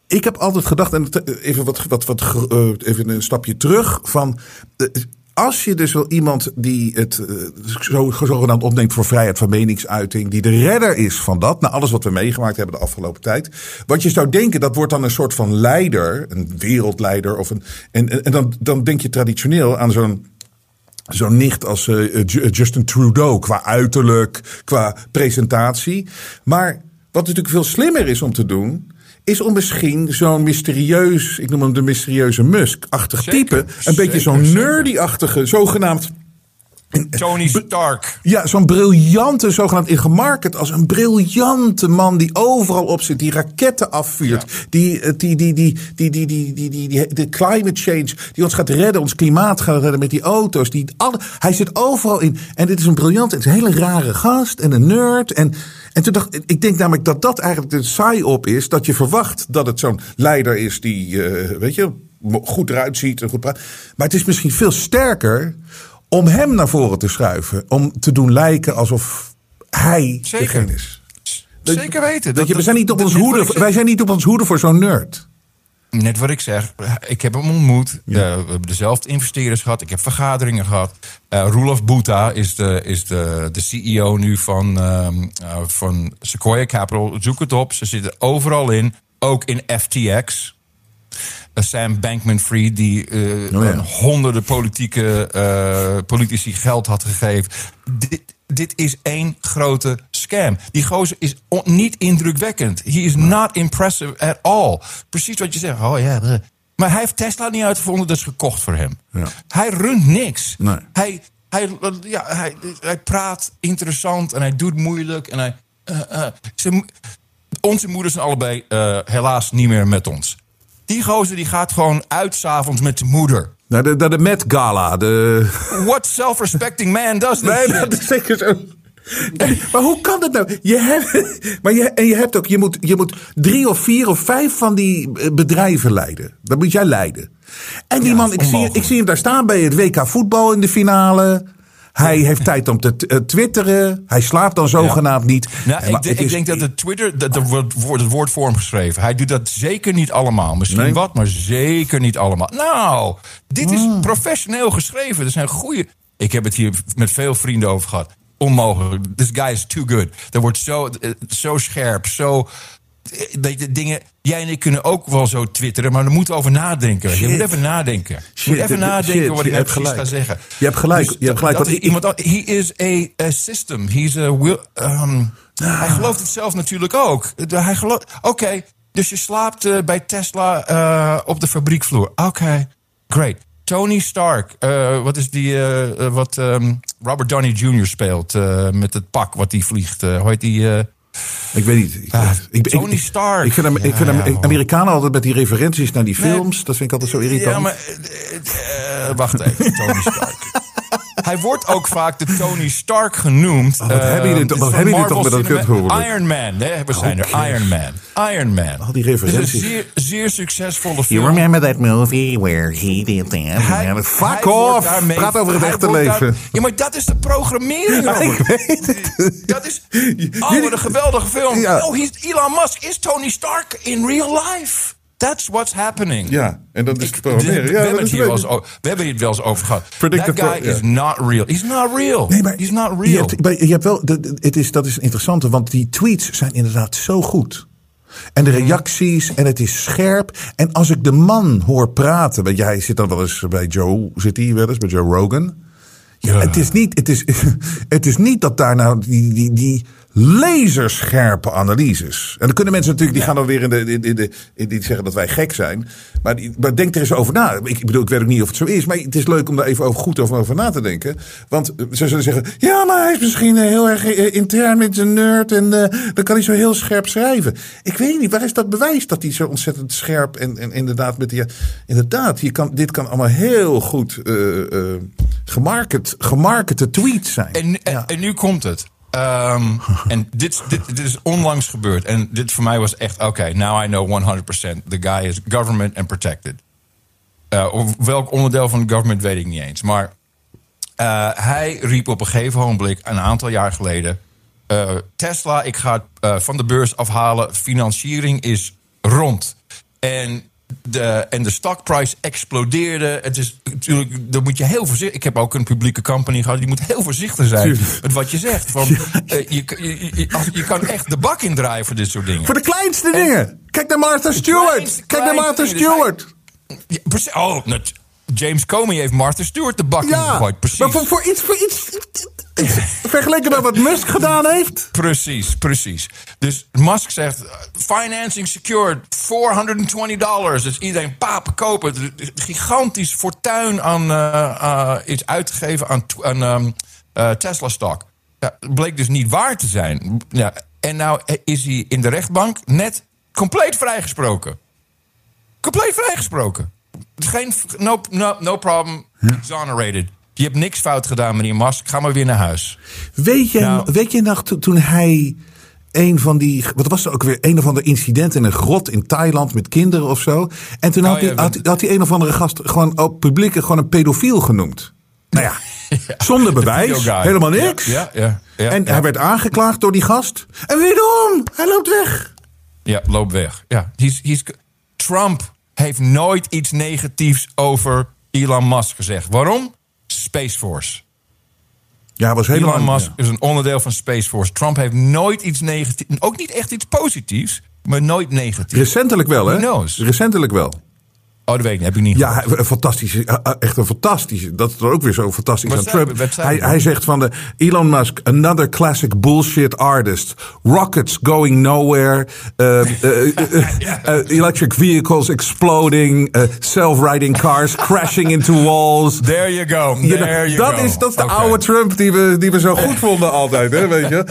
ik heb altijd gedacht. En eh, even, wat, wat, wat, even een stapje terug. Van. Als je dus wel iemand die het eh, zo, zogenaamd opneemt voor vrijheid van meningsuiting, die de redder is van dat, na alles wat we meegemaakt hebben de afgelopen tijd. Wat je zou denken, dat wordt dan een soort van leider, een wereldleider. Of een, en en, dan, dan denk je traditioneel aan zo'n zo'n nicht als eh, Ju- Justin Trudeau qua uiterlijk, qua presentatie. Maar wat natuurlijk veel slimmer is om te doen. Is om misschien zo'n mysterieus, ik noem hem de mysterieuze Musk-achtig type. Een beetje zo'n nerdy-achtige, zogenaamd Tony Stark. ja, zo'n briljante, zogenaamd ingemarket als een briljante man die overal op zit, die raketten afvuurt, die, eh, die, die, die, die, die, die, die, die, de climate change, die ons gaat redden, ons klimaat gaat redden met die auto's. Die alle, hij zit overal in. En dit is een briljante, het is een hele rare gast en een nerd. En, en toen dacht ik, ik denk namelijk dat dat eigenlijk de saai op is, dat je verwacht dat het zo'n leider is die, eh, weet je, goed eruit ziet en goed praat. Maar het is misschien veel sterker om hem naar voren te schuiven. Om te doen lijken alsof hij Zeker. degene is. Zeker weten. Dat je, we zijn niet op dat- ons hoede, wij zijn niet op ons hoede voor zo'n nerd. Net wat ik zeg, ik heb hem ontmoet. Eh, we hebben dezelfde investeerders gehad. Ik heb vergaderingen gehad. Eh Roelof Boeta is, de, is de, de CEO nu van, ehm, eh, van Sequoia Capital. Zoek het op. Ze zitten overal in. Ook in FTX. Eh, Sam Bankman-Fried, die eh, Oh ja. honderden politieke, eh, politici geld had gegeven. Dit, dit is één grote scam. Die gozer is niet indrukwekkend. He is not impressive at all. Precies wat je zegt. Oh ja, maar hij heeft Tesla niet uitgevonden. Dat is gekocht voor hem. Ja. Hij runt niks. Nee. Hij, hij, ja, hij, hij praat interessant en hij doet moeilijk. En hij, ze onze moeders zijn allebei helaas niet meer met ons. Die gozer die gaat gewoon uit s'avonds met zijn moeder. Naar de, naar de Met Gala. De... What self-respecting man does that Nee, dat is zeker zo. En- maar hoe kan dat nou? Je hebt, maar je, en je hebt ook, je moet, je moet drie of vier of vijf van die eh, bedrijven leiden. Dat moet jij leiden. En die Ja, man, ik zie, ik zie hem daar staan bij het WK voetbal in de finale. Hij heeft tijd om te t- eh, twitteren. Hij slaapt dan zogenaamd niet. Nou, ik, is- denk dat de Twitter, dat er wordt het woord vormgeschreven. Hij doet dat zeker niet allemaal. Misschien Nee? wat, maar zeker niet allemaal. Nou, dit is Hmm. professioneel geschreven. Er zijn goede. Ik heb het hier met veel vrienden over gehad. Onmogelijk. This guy is too good. Er wordt zo, eh, zo scherp, zo. Eh, je, dingen. Jij en ik kunnen ook wel zo twitteren, maar daar moeten we over nadenken. Je moet even nadenken. Je Shit, moet even nadenken shit, wat ik nou precies gelijk. ga zeggen. Je hebt gelijk, je hebt gelijk, want ik- iemand, he is a, a system. He's a will. um, Hij gelooft het zelf natuurlijk ook. Hij gelooft. Oké, dus je slaapt eh, bij Tesla eh, op de fabriekvloer. Oké, great. Tony Stark, wat is die, wat ehm, Robert Downey Jr. speelt met het pak wat hij vliegt. hoe heet die? Ik weet niet. Ik, Ah, ik- ik- Tony Stark. Ik vind, hem, ik vind hem, ja. Amerikanen altijd met die referenties naar die Nee. films. Dat vind ik altijd zo irritant. Ja, maar. eh, eh, wacht even, Tony Stark. Hij wordt ook vaak de Tony Stark genoemd. Oh, wat Eh, hebben jullie toch- dit wat hebben jullie toch met dat Cinema- kuthoorn? Iron Man, hè? we zijn er. Iron? Man. Iron Man. Al die referenties. een zeer, zeer succesvolle You film. remember that movie where he did that? Hij- fuck off. daarmee- Praat over het echte daar- leven. ja, maar dat is de programmering. Robert. ik weet het. Dat is. Oh, wat een geweldige film. Ja. Oh, Elon Musk is Tony Stark in real life. That's what's happening. Ja, en dat is te programmeren. we, Ja, hebben dat het eens we hebben het wel eens over gehad. Predictive That guy is not real. He's not real. Nee, maar He's not Je real. hebt, maar je hebt wel, dat- het is, dat is een interessante, want die tweets zijn inderdaad zo goed. En de Mm. reacties, en het is scherp. En als ik de man hoor praten, want jij zit dan wel eens bij Joe, zit hij wel eens bij Joe Rogan? Ja, Het, is niet, het, is, het is niet dat daar nou die, die, die laserscherpe analyses. En dan kunnen mensen natuurlijk, die gaan dan weer in de, in, de in die zeggen dat wij gek zijn. Maar, die, maar denk er eens over na. Ik, bedoel, ik weet ook niet of het zo is. Maar het is leuk om daar even over, goed over, over na te denken. Want eh, ze zullen zeggen, ja, maar hij is misschien eh, heel erg eh, intern met zijn nerd. En dan kan hij zo heel scherp schrijven. Ik weet niet, waar is dat bewijs dat hij zo ontzettend scherp en, en inderdaad met die... ja, inderdaad, je kan, dit kan allemaal heel goed eh eh gemarket, gemarkete tweets zijn. En, en, en nu komt het. Ehm, en dit, dit, dit is onlangs gebeurd. En dit voor mij was echt, oké, now I know 100%. The guy is government and protected. Eh, of welk onderdeel van de government weet ik niet eens. Maar Eh, hij riep op een gegeven ogenblik, een aantal jaar geleden... eh, Tesla, ik ga het van de beurs afhalen. Financiering is rond. En de, en de stockprijs explodeerde. Het is natuurlijk, daar moet je heel voorzichtig... Ik heb ook een publieke company gehad. Je moet heel voorzichtig zijn Tuurlijk. met wat je zegt. Want, eh, je, je, je, als- je kan echt de bak indraaien voor dit soort dingen. Voor de kleinste dingen. Kijk naar Martha Stewart. kleinste- Kijk naar Martha. Stewart. Ja. Oh, net- James Comey heeft Martha Stewart de bak Ja. Precies. maar voor, voor iets, voor iets, vergeleken met wat Musk gedaan heeft. Precies, precies. Dus Musk zegt, uh, financing secured, 420 dollars. Dus iedereen papen kopen. Is een Gigantisch fortuin aan eh, eh, iets uitgegeven aan, aan ehm, eh, Tesla-stock. Ja, bleek dus niet waar te zijn. Ja, en nou is hij in de rechtbank net compleet vrijgesproken. Compleet vrijgesproken. Geen, no, no, no problem, exonerated. Je hebt niks fout gedaan, meneer Musk. Ga maar weer naar huis. Weet je, Nou. weet je nog to- toen hij een van die. Wat was er ook weer? Een of ander incident in een grot in Thailand met kinderen of zo. En toen Oh had, ja, hij, had, had hij een of andere gast gewoon op publiek gewoon een pedofiel genoemd. Nou ja, zonder bewijs, helemaal niks. Ja, ja, en hij werd aangeklaagd door die gast. En wederom, hij loopt weg. Ja, loop weg. Ja, he's, he's, Trump heeft nooit iets negatiefs over Elon Musk gezegd. Waarom? Space Force. Ja, was helemaal. Elon Musk ja. is een onderdeel van Space Force. Trump heeft nooit iets negatiefs, ook niet echt iets positiefs, maar nooit negatief. Recentelijk wel, hè? Recentelijk wel. Oh, dat weet ik niet, heb ik niet Ja, gehoord. een fantastische, eh, eh, echt een fantastische. Dat is dan ook weer zo fantastisch Wat aan Trump. Hij, hij? zegt van de Elon Musk, another classic bullshit artist. Rockets going nowhere. eh, electric vehicles exploding. self-riding cars crashing into walls. There you go. You know, There you dat, go. is, dat is de oude Trump die we, die we zo goed vonden altijd. Hè, weet je?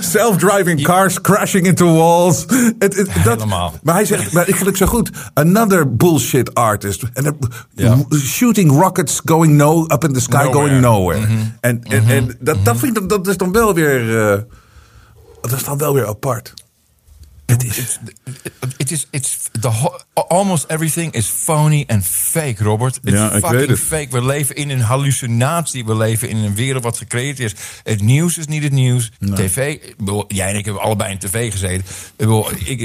Self-driving cars crashing into walls. Het, dat, Helemaal. Maar hij zegt, maar ik vind het zo goed. Another bullshit artist. En. Shooting rockets going no, up in the sky Nowhere. going nowhere. Mhm. En, en, en dat, dat, vind ik, dat is dan wel weer... eh, dat is dan wel weer apart. Het is... It is, it's the almost everything is phony and fake, Robert. It's Ja, ik fucking weet het. fake. We leven in een hallucinatie. We leven in een wereld wat gecreëerd is. Het nieuws is niet het nieuws. TV, jij en ik hebben allebei in tv gezeten.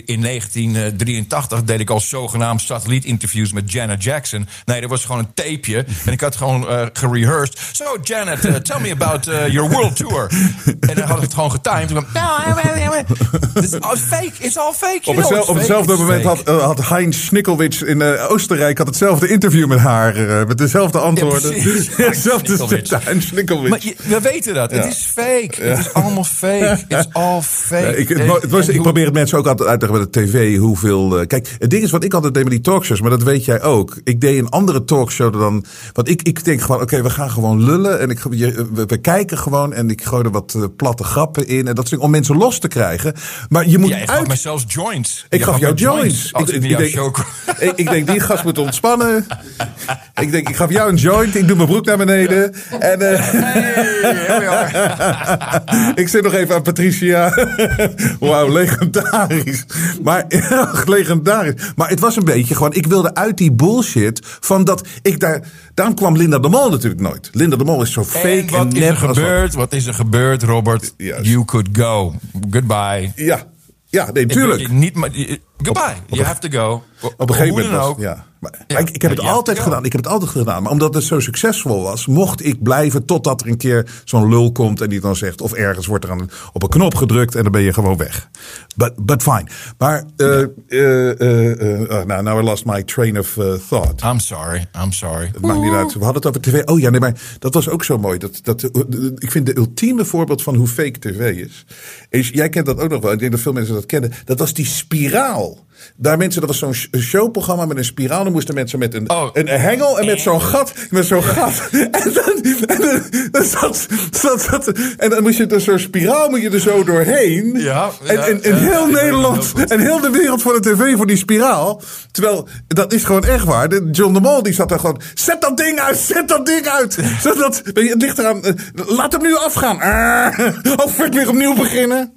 In 1983 deed ik al zogenaamd satellietinterviews met Janet Jackson. Nee, dat was gewoon een tapeje. En ik had gewoon eh gerehearsed. So, Janet, uh, tell me about uh, your world tour. en dan had ik het gewoon getimed. Kwam, Het is fake. All fake. Op, hetzelfde, op fake. moment fake. had, eh, had Heinz Schnickelwitsch in eh, Oostenrijk had hetzelfde interview met haar. eh, met dezelfde antwoorden. Hetzelfde Heinz Schnickelwitsch. Maar je- we weten dat. Ja. Het is fake. Het is allemaal fake. It's all fake. Nee, ik, het, wa- het was, ik probeer het mensen ook altijd uit te leggen met de tv. Hoeveel. eh, kijk, het ding is wat ik altijd deed met die talkshows, maar dat weet jij ook. Ik deed een andere talkshow dan. Want ik, ik denk gewoon, oké, we gaan gewoon lullen. En ik, je- we, we kijken gewoon. En ik gooi er wat platte grappen in. En dat soort om mensen los te krijgen. Maar je moet Ja, uit. Zelfs joints. Ik Je gaf jou joints. Ik, ik, ik, naar denk, ik, denk, die gast moet ontspannen. ik denk, ik gaf jou een joint. Ik doe mijn broek naar beneden. En, are. ik zit nog even aan Patricia. Wauw, legendarisch. Maar legendarisch. Maar het was een beetje gewoon. Ik wilde uit die bullshit. Van dat ik daar. Daarom kwam Linda de Mol natuurlijk nooit. Linda de Mol is zo fake En en, wat is er gebeurd? Wat is er gebeurd, Robert? You could go. Goodbye. Ja, ja, nee, tuurlijk. Niet, maar, je- goodbye. You have to go. Op een gegeven moment was ja. Maar, Ja. maar ik, ik heb het Ja, altijd gedaan. Ik heb het altijd gedaan. Maar omdat het zo succesvol was, mocht ik blijven totdat er een keer zo'n lul komt en die dan zegt, of ergens wordt er aan, op een knop gedrukt en dan ben je gewoon weg. But, but fine. Maar, eh eh eh, oh, nou, now I lost my train of thought. I'm sorry. I'm sorry. Het maakt niet uit. We hadden het over tv. Oh ja, nee, maar dat was ook zo mooi. Dat, dat, ik vind de ultieme voorbeeld van hoe fake tv is. is. Jij kent dat ook nog wel. Ik denk dat veel mensen dat kennen. Dat was die spiraal. Daar mensen, dat was zo'n sh- showprogramma met een spiraal. Dan moesten mensen met een, Oh. een, hengel en met zo'n gat. Met zo'n gat. En dan, en dan, dan zat, zat, zat- en dan moest je er zo'n spiraal moet je er zo doorheen. Ja, en, ja, en, en ja, heel Nederland heel en heel de wereld voor de tv voor die spiraal. Terwijl, dat is gewoon echt waar. De John de Mol die zat daar gewoon. Zet dat ding uit, zet dat ding uit. Je, het ligt eraan. eh, laat hem nu afgaan. Ah, of ik weer opnieuw beginnen.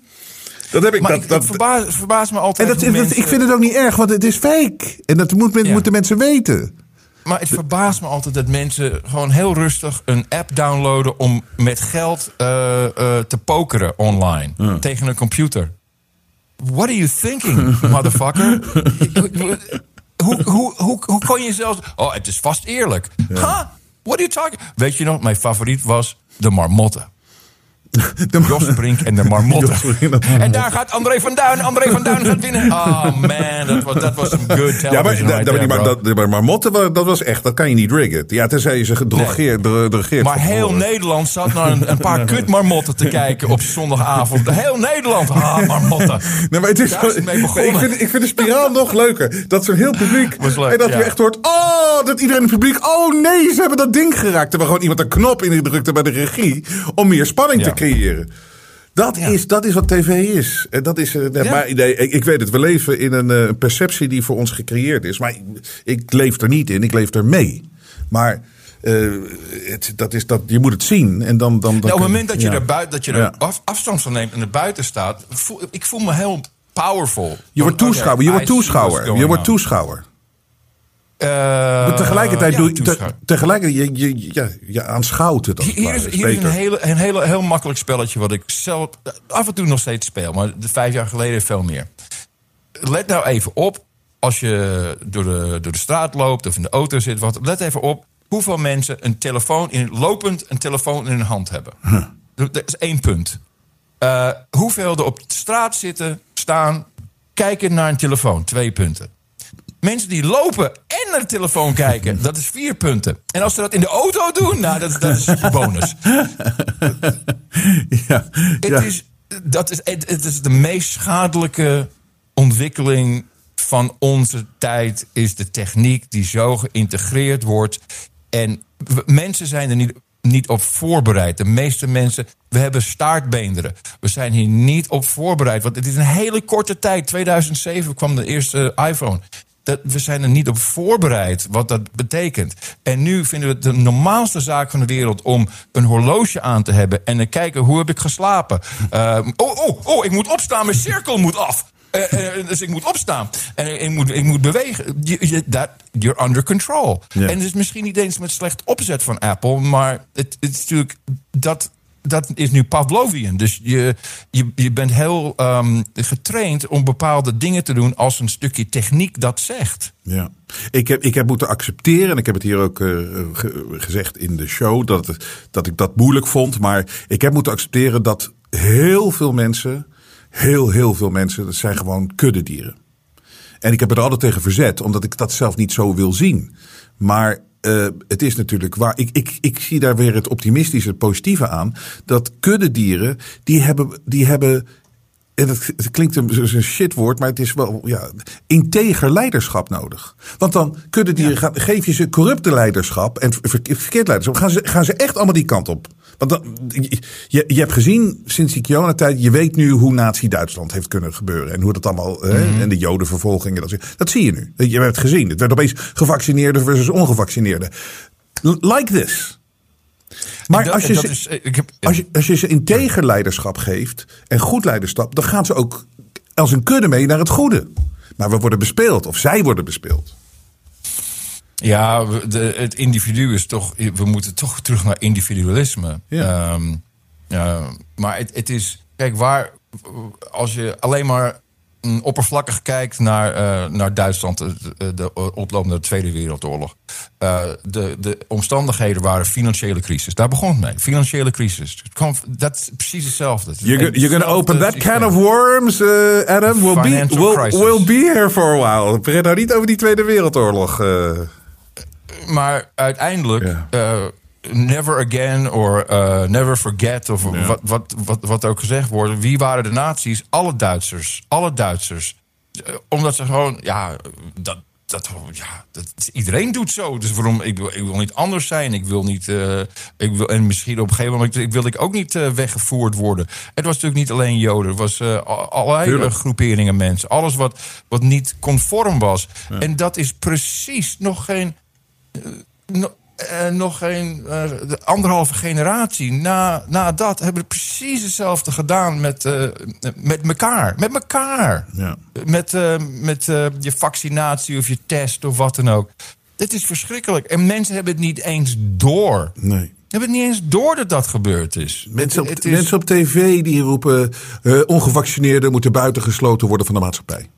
Dat heb ik. Maar dat, ik, dat, ik verbaas, verbaas me en altijd dat, hoe dat- mensen- ik vind het ook niet erg, want het is fake. En dat moet, men- Ja. moeten mensen weten. maar het verbaast me altijd dat mensen gewoon heel rustig een app downloaden om met geld eh, eh, te pokeren online tegen een computer. What are you thinking, motherfucker? hoe, hoe, hoe, hoe kon je zelfs. Oh, het is vast eerlijk. Huh? What are you talking? Weet je nog, mijn favoriet was de marmotten. Jos Brink en de marmotten. Jos Brink en de En daar gaat André van Duin. André van Duin gaat winnen. Oh man, dat was, dat was some good television Ja, maar, right there, maar, dat, marmotten, dat was echt, dat kan je niet riggen. Ja, tenzij je ze gedrogeerd dro- drogeert Maar heel. Nederland zat naar een, een paar kutmarmotten te kijken op zondagavond. Heel Nederland, ah, marmotten. Nee, maar het is Daar is het mee begonnen. ik, vind, ik vind de spiraal nog leuker. Dat zo'n heel publiek. Was leuk, en dat ja. je echt hoort. Oh, dat iedereen in het publiek. Oh nee, ze hebben dat ding geraakt. Terwijl gewoon iemand een knop indrukte bij de regie. Om meer spanning te Ja. Creëren. Dat, is, dat is wat tv is. En dat is eh, nee, Ja. maar, nee, ik, ik weet het, we leven in een eh, perceptie die voor ons gecreëerd is. Maar ik, ik leef er niet in, ik leef er mee. Maar eh, het, dat is, dat, je moet het zien. En dan, dan, dan Nou, op het moment dat je, ja. er, buiten, dat je er af- afstand van neemt en er buiten staat, voel, ik voel me heel powerful. Je wordt Van, toeschouwer, je wordt toeschouwer. Je wordt toeschouwer. Eh, Maar tegelijkertijd ja, doe je, te- tegelijkertijd, je, je, ja, je aanschouwt het als Hier is, hier is een, hele, een hele, heel makkelijk spelletje wat ik zelf af en toe nog steeds speel. Maar vijf jaar geleden veel meer. Let nou even op, als je door de, door de straat loopt of in de auto zit. Wat, let even op hoeveel mensen een telefoon in, lopend een telefoon in hun hand hebben. Dat is één punt. Eh, hoeveel er op de straat zitten, staan, kijken naar een telefoon. Twee punten. Mensen die lopen en naar de telefoon kijken, dat is vier punten. En als ze dat in de auto doen, nou, dat, dat is bonus. ja, Het, ja. is, dat is, het, het is de meest schadelijke ontwikkeling van onze tijd. Is de techniek die zo geïntegreerd wordt. En mensen zijn er niet, niet op voorbereid. De meeste mensen, we hebben staartbeenderen. We zijn hier niet op voorbereid. Want het is een hele korte tijd. 2007 kwam de eerste iPhone. Dat, we zijn er niet op voorbereid wat dat betekent. En nu vinden we het de normaalste zaak van de wereld om een horloge aan te hebben en dan kijken hoe heb ik geslapen. Uh, oh, oh, oh, ik moet opstaan, mijn cirkel moet af. Uh, uh, dus ik moet opstaan en ik moet, ik moet bewegen. Je, je, that, you're under control. En het is misschien niet eens met slecht opzet van Apple, maar het, het is natuurlijk dat dat is nu Pavlovian. Dus je, je, je bent heel um, getraind om bepaalde dingen te doen als een stukje techniek dat zegt. Ja. Ik, heb, ik heb moeten accepteren, en ik heb het hier ook ge, gezegd in de show, dat, dat ik dat moeilijk vond. Maar ik heb moeten accepteren dat heel veel mensen, heel, heel veel mensen, dat zijn gewoon kuddedieren. En ik heb er altijd tegen verzet, omdat ik dat zelf niet zo wil zien. Maar uh, het is natuurlijk waar. Ik, ik, ik zie daar weer het optimistische, het positieve aan. Dat kuddedieren, die hebben, die hebben en het, het klinkt een, een shitwoord, maar het is wel ja, integer leiderschap nodig. Want dan kunnen die, ja. gaan, geef je ze corrupte leiderschap en verkeerd leiderschap, gaan ze, gaan ze echt allemaal die kant op. Want dan, je, je hebt gezien sinds die Corona-tijd, je weet nu hoe Nazi-Duitsland heeft kunnen gebeuren. En hoe dat allemaal, mm -hmm. hè, en de jodenvervolgingen, dat, dat zie je nu. Je hebt het gezien. Het werd opeens gevaccineerden versus ongevaccineerden. Like this. Maar dat, als, je ze, is, heb, als, je, als je ze integer leiderschap geeft en goed leiderschap, dan gaan ze ook als een kudde mee naar het goede. Maar we worden bespeeld, of zij worden bespeeld. Ja, de, het individu is toch. We moeten toch terug naar individualisme. Ja. Um, uh, maar het, het is. Kijk, waar. Als je alleen maar oppervlakkig kijkt naar, uh, naar Duitsland, de, de oplopende Tweede Wereldoorlog. Uh, de, de omstandigheden waren financiële crisis. Daar begon het mee. Financiële crisis. Dat is precies hetzelfde. You're, you're going to open that can of worms, uh, Adam. We'll be, we'll, we'll be here for a while. Begin nou niet over die Tweede Wereldoorlog. Maar uiteindelijk. Yeah. Never again or uh, never forget. Of ja. wat, wat, wat, wat ook gezegd wordt. Wie waren de nazi's? Alle Duitsers. Alle Duitsers. Uh, omdat ze gewoon. Ja, dat, dat, ja, dat, iedereen doet zo. Dus waarom? Ik wil, ik wil niet anders zijn. Ik wil niet. Uh, ik wil, en misschien op een gegeven moment. Ik wil ik ook niet weggevoerd worden. Het was natuurlijk niet alleen Joden. Het was allerlei Tuurlijk. groeperingen mensen. Alles wat, wat niet conform was. Ja. En dat is precies nog geen. No, uh, nog geen uh, anderhalve generatie na, na dat hebben we precies hetzelfde gedaan met, uh, met elkaar. Met elkaar. Ja. Met, met je vaccinatie of je test of wat dan ook. dit is verschrikkelijk. En mensen hebben het niet eens door. Nee. Hebben het niet eens door dat dat gebeurd is. Mensen op, Het is- mensen op tv die roepen... eh, ongevaccineerden moeten buitengesloten worden van de maatschappij.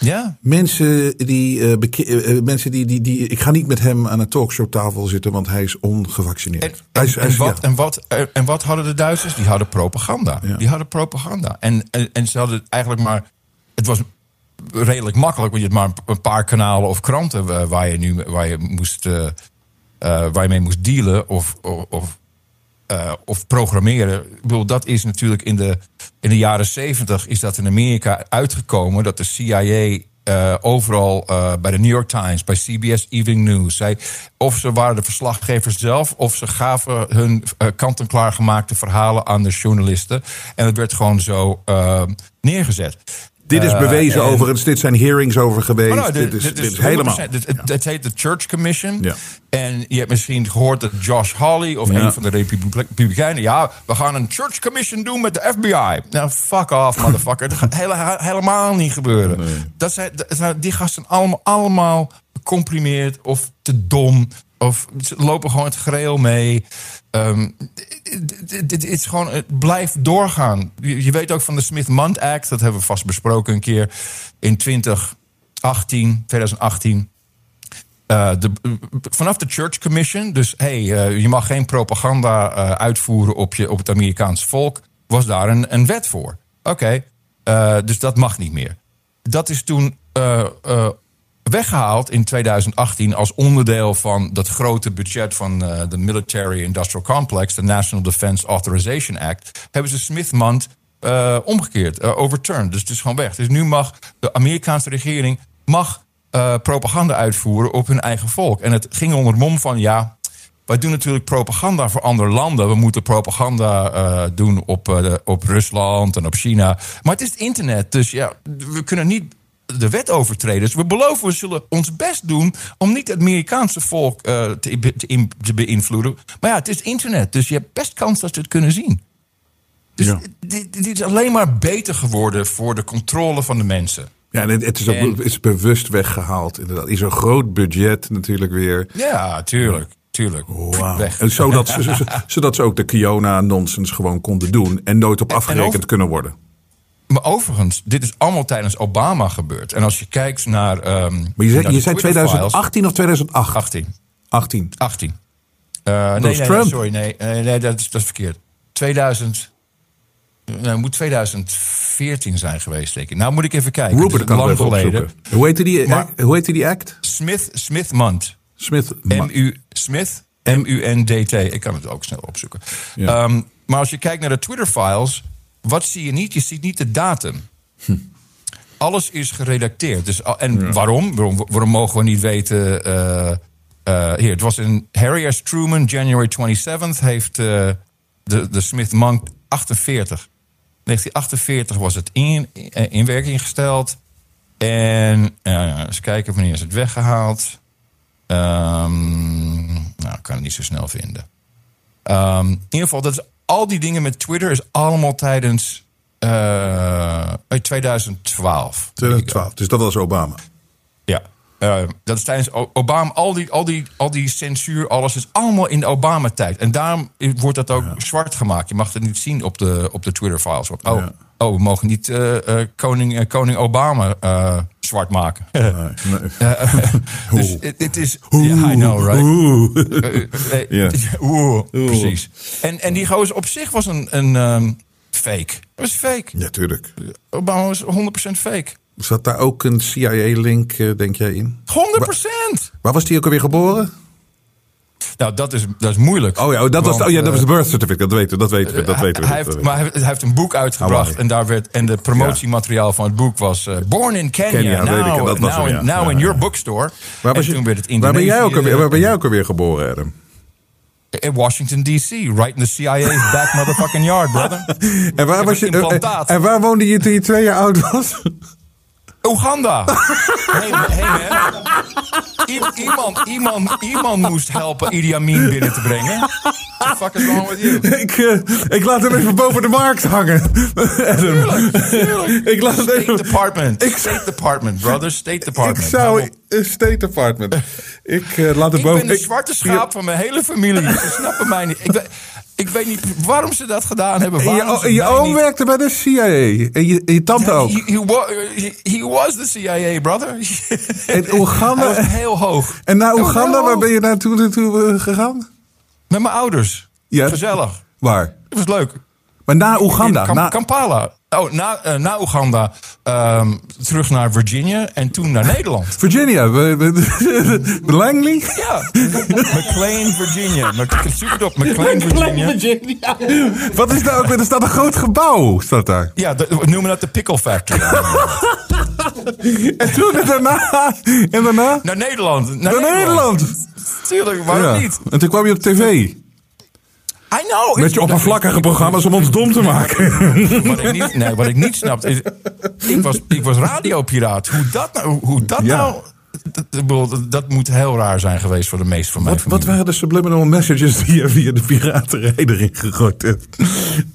Ja. Mensen die, eh, eh, eh, mensen die, die, die... Ik ga niet met hem aan een talkshowtafel zitten, want hij is ongevaccineerd. En, hij en, is, hij en is- wat, ja. en, wat, en wat hadden de Duitsers? Die hadden propaganda. Ja. Die hadden propaganda. En, en, en ze hadden eigenlijk maar. Het was redelijk makkelijk, want je had maar een paar kanalen of kranten waar je nu waar je moest, waar je mee moest dealen of, of, of programmeren. Ik bedoel, dat is natuurlijk in de, in de jaren zeventig is dat in Amerika uitgekomen dat de CIA eh, overal eh, bij de New York Times, bij CBS Evening News, zei of ze waren de verslaggevers zelf of ze gaven hun eh, kant-en-klaar gemaakte verhalen aan de journalisten. En het werd gewoon zo neergezet. Dit is Eh, bewezen en- overigens. Dit zijn hearings over geweest. Oh, nou, dit, is, dit is 100%. helemaal. Het, het, het heet de Church Commission. Ja. En je hebt misschien gehoord dat Josh Hawley of Ja. een van de Republi- Republikeinen... ja, we gaan een Church Commission doen met de FBI. Nou, fuck off, motherfucker. dat gaat hele- helemaal niet gebeuren. Dat zijn, dat zijn- die gasten allemaal, allemaal gecomprimeerd of te dom... of ze lopen gewoon het gereel mee... Dit is gewoon, het blijft doorgaan. Je, weet ook van de Smith-Mundt Act, dat hebben we vast besproken een keer in 2018, 2018. Eh, de, vanaf de Church Commission, dus hey, eh, je mag geen propaganda eh, uitvoeren op, je, op het Amerikaanse volk, was daar een, een wet voor. Oké, eh, dus dat mag niet meer. Dat is toen weggehaald in 2018 als onderdeel van dat grote budget van eh, de Military Industrial Complex, de National Defense Authorization Act, hebben ze Smith-Mundt eh, omgekeerd, eh, overturned. Dus het is gewoon weg. Dus nu mag de Amerikaanse regering mag, propaganda uitvoeren op hun eigen volk. En het ging onder mom van ja. Wij doen natuurlijk propaganda voor andere landen. We moeten propaganda doen op, op Rusland en op China. Maar het is het internet, dus ja, we kunnen niet de wet overtreden. Dus we beloven, we zullen ons best doen om niet het Amerikaanse volk eh, te, be- te, in- te beïnvloeden. Maar ja, het is internet, dus je hebt best kans dat ze het kunnen zien. Dus Ja. dit, dit is alleen maar beter geworden voor de controle van de mensen. Ja, en het, is ook En- is bewust weggehaald. Inderdaad. Is een groot budget natuurlijk weer. Ja, tuurlijk. Tuurlijk. Weg. En zodat, ze, zodat ze ook de Kiona-nonsens gewoon konden doen. En nooit op afgerekend over- kunnen worden. Maar overigens, dit is allemaal tijdens Obama gebeurd. En als je kijkt naar. ehm, Maar je zei, je zei Twitter-files- 2018 of 2008? 18. 18. 18. Eh, nee, Trump. sorry, nee, nee, nee dat, is, dat is verkeerd. 2000. Nou, het moet 2014 zijn geweest, denk ik. Nou moet ik even kijken. Rupert kan lang geleden. Hoe heette die, Maar- hoe heette die act? Smith, Smith Munt. Smith. M-U, Smith, M-U-N-D-T. Ik kan het ook snel opzoeken. Ja. Ehm, maar als je kijkt naar de Twitter-files, wat zie je niet? Je ziet niet de datum. Alles is geredacteerd. Dus, en waarom? waarom? Waarom mogen we niet weten... eh, eh, hier, het was in Harry S. Truman, January 27th... heeft eh, de, de Smith Monk 48. 1948 was het in, in werking gesteld. En eens kijken wanneer is het weggehaald. Ehm, nou, ik kan het niet zo snel vinden. Ehm, in ieder geval, dat is, al die dingen met Twitter is allemaal tijdens eh, 2012. 2012. Dus dat was Obama. Ja, eh, dat is tijdens Obama. Al die, al, die, al die censuur, alles is allemaal in de Obama-tijd. En daarom wordt dat ook zwart gemaakt. Je mag het niet zien op de, op de Twitter-files. Oh, Ja. Oh, we mogen niet eh, koning, eh, koning Obama zwart maken. dus het is... I know, right? Oeh. Eh, eh, eh, Ja. Oeh, precies. En, en die gozer op zich was een, een ehm, fake. Dat was fake. Ja, tuurlijk. Obama was 100% fake. 100%! Zat daar ook een CIA-link, denk jij, in? Waar was die ook alweer geboren? Nou, dat is, dat is moeilijk. Oh ja, dat was, oh, ja, dat was de eh, birth certificate. Dat weten we. Dat weten we. Dat weten we, hij heeft, maar hij, hij heeft een boek uitgebracht. En, daar werd, en de promotiemateriaal van het boek was... eh, Born in Kenya, Kenya, weet ik, dat was now, in, ja. now in your bookstore. Waar, was en je- toen werd het waar, ben jij ook alweer, waar ben jij ook alweer geboren, Adam? In Washington, D.C. Right in the CIA's back motherfucking yard, brother. En waar, was je, en, en waar woonde je toen je twee jaar oud was? Oeganda. hey, hey. I- iemand, iemand, iemand moest helpen Idi Amin binnen te brengen. What the fuck is wrong with you? Ik, eh, ik laat hem even boven de markt hangen. Adam. Ik laat het even... State Department. State Department, brother. State Ik Department. zou... eh, State Department. Ik eh, laat het Ik boven... ben de zwarte schaap van mijn hele familie. Ze snappen mij niet. Ik, ik weet niet waarom ze dat gedaan hebben. Je, je oom niet- werkte bij de CIA. En je, tante ook. He, he, wa- he- he was the CIA, brother. En Oeganda... Was heel hoog. En naar Oeganda, waar ben je naartoe naartoe, eh, gegaan? Met mijn ouders. Ja. Gezellig. Waar? Het was leuk. Maar na Oeganda. In na, Kampala. Oh, na, eh, na Oeganda ehm, terug naar Virginia en toen naar Nederland. Virginia. Langley? Ja, McLean, Virginia. Zoek het op, McLean, Virginia. Wat is daar ook weer? Er staat een groot gebouw. Staat daar. Ja, de- we noemen dat de Pickle Factory. En toen en daarna. En daarna? Naar Nederland. Naar, Naar Nederland. Tuurlijk, waarom Ja. niet? En toen kwam je op tv. I know. Met je oppervlakkige programma's om ons dom te maken. Wat ik niet, nee, wat ik niet snap is... Ik was, ik was radiopiraat. Hoe dat nou... Hoe dat Ja. nou dat, dat, moet heel raar zijn geweest voor de meeste van mijn Wat, wat waren de subliminal messages die je via de piraterij erin gegooid hebt?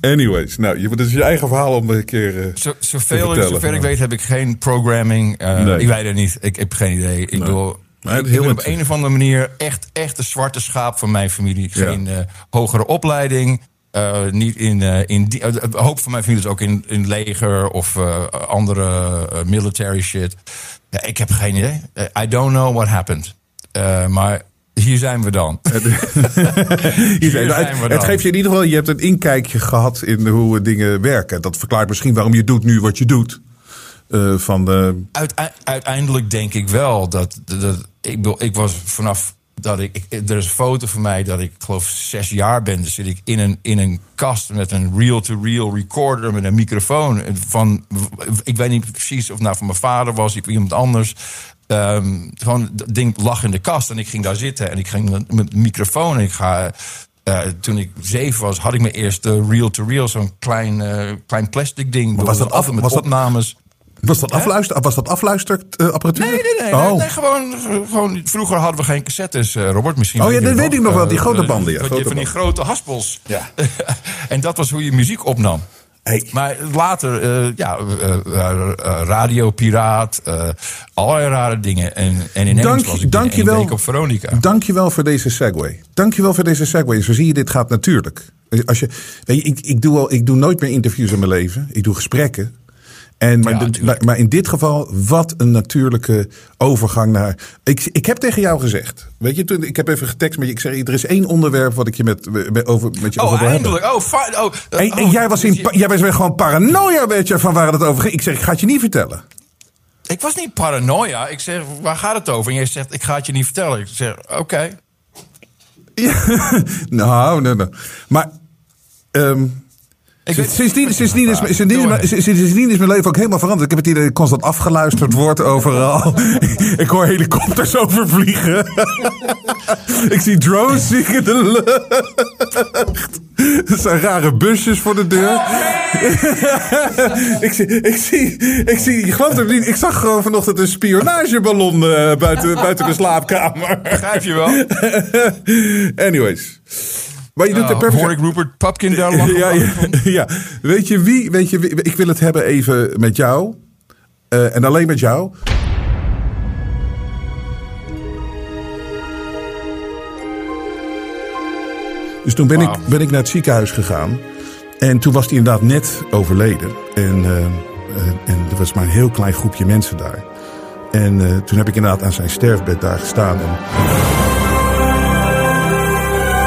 Anyways, nou, je, dat is je eigen verhaal om een keer eh, Zo, te zoveel, vertellen. zover ik weet heb ik geen programming. eh, Nee. Ik weet het niet. Ik, heb geen idee. Ik bedoel... Maar het ik heel ben op een of andere manier echt, echt de zwarte schaap van mijn familie. Geen eh, hogere opleiding. eh, niet in, eh, in die, een hoop van mijn familie is ook in, in leger of andere military shit. Ja, ik heb geen idee. I don't know what happened. Maar hier zijn we dan. Hier zijn we. zijn het, we het dan. geeft je in ieder geval, je hebt een inkijkje gehad in hoe dingen werken. Dat verklaart misschien waarom je doet nu wat je doet. Eh, van de, Uite- uiteindelijk denk ik wel dat, dat ik, bedoel, ik was vanaf dat ik, ik- er is een foto van mij dat ik geloof zes jaar ben. Dan zit ik in een, in een kast met een reel-to-reel recorder met een microfoon. Van, ik weet niet precies of het nou van mijn vader was of iemand anders. Ehm, gewoon dat ding lag in de kast en ik ging daar zitten en ik ging met microfoon en ik ga. eh, toen ik zeven was, had ik mijn eerste reel-to-reel, zo'n klein, eh, klein plastic ding. was dat af- met was dat- opnames. Was dat, afluister, was dat afluisterapparatuur? Nee, nee, nee. Oh. nee, gewoon, gewoon, vroeger hadden we geen cassettes, eh, Robert. Misschien Oh ja, je dat weet ik nog wel, die Eh, grote eh, banden, ja, je grote van die grote haspels. Ja. en dat was hoe je muziek opnam. Hey. Maar later, eh, ja, eh, radiopiraat, eh allerlei rare dingen. En, en ineens Dank- was ik dank je wel. op Veronica. Dankjewel voor deze segue. Dankjewel voor deze segue. Zo zie je, dit gaat natuurlijk. Als je, weet je, ik, ik, doe al, ik doe nooit meer interviews in mijn leven. Ik doe gesprekken. En, maar, Ja, de- tuurlijk. maar, in dit geval, wat een natuurlijke overgang naar. Ik, ik heb tegen jou gezegd. Weet je, toen, ik heb even getekst met je. Ik zeg, er is één onderwerp wat ik je met, met, over, met je Oh, over wil hebben. Oh, fine. Oh, eh, En, en oh, jij was, in, pa- jij was weer gewoon paranoia, weet je, van waar het over ging. Ik zeg, ik ga het je niet vertellen. Ik was niet paranoia. Ik zeg, waar gaat het over? En jij zegt, ik ga het je niet vertellen. Ik zeg, oké. Nou, nee, nee. Maar. ehm, Sindsdien, sindsdien, is, sindsdien, Doe is, maar. sindsdien is mijn leven ook helemaal veranderd. Ik heb het idee dat ik constant afgeluisterd word overal. ik hoor helikopters overvliegen. ik zie drones zie in de lucht. Er zijn rare busjes voor de deur. ik, zie, ik, zie, ik zie, je gelooft het niet, ik zag gewoon vanochtend een spionageballon eh, buiten, buiten de slaapkamer. Begrijp je wel? Anyways. Maar je doet de perfect. hoor ik Rupert Pupkin daar lachen? Ja, ja, ja. Weet je wie? Weet je wie? Ik wil het hebben even met jou. Eh, en alleen met jou. Dus toen ben, ik, ben ik naar het ziekenhuis gegaan. En toen was hij inderdaad net overleden. En, eh, eh, en er was maar een heel klein groepje mensen daar. En toen heb ik inderdaad aan zijn sterfbed daar gestaan. En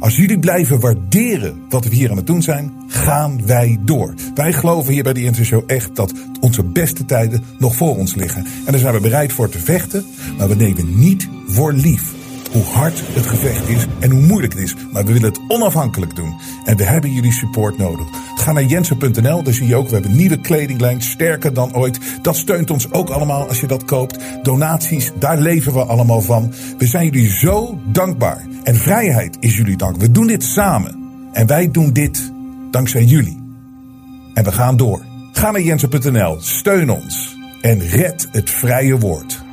Als jullie blijven waarderen wat we hier aan het doen zijn, gaan wij door. Wij geloven hier bij de Inter Show echt dat onze beste tijden nog voor ons liggen. En daar zijn we bereid voor te vechten, maar we nemen niet voor lief hoe hard het gevecht is en hoe moeilijk het is. Maar we willen het onafhankelijk doen. En we hebben jullie support nodig. Ga naar jensen.nl, daar zie je ook, we hebben nieuwe kledinglijn, sterker dan ooit. Dat steunt ons ook allemaal als je dat koopt. Donaties, daar leven we allemaal van. We zijn jullie zo dankbaar. En vrijheid is jullie dank. We doen dit samen. En wij doen dit dankzij jullie. En we gaan door. Ga naar jensen.nl, steun ons en red het vrije woord.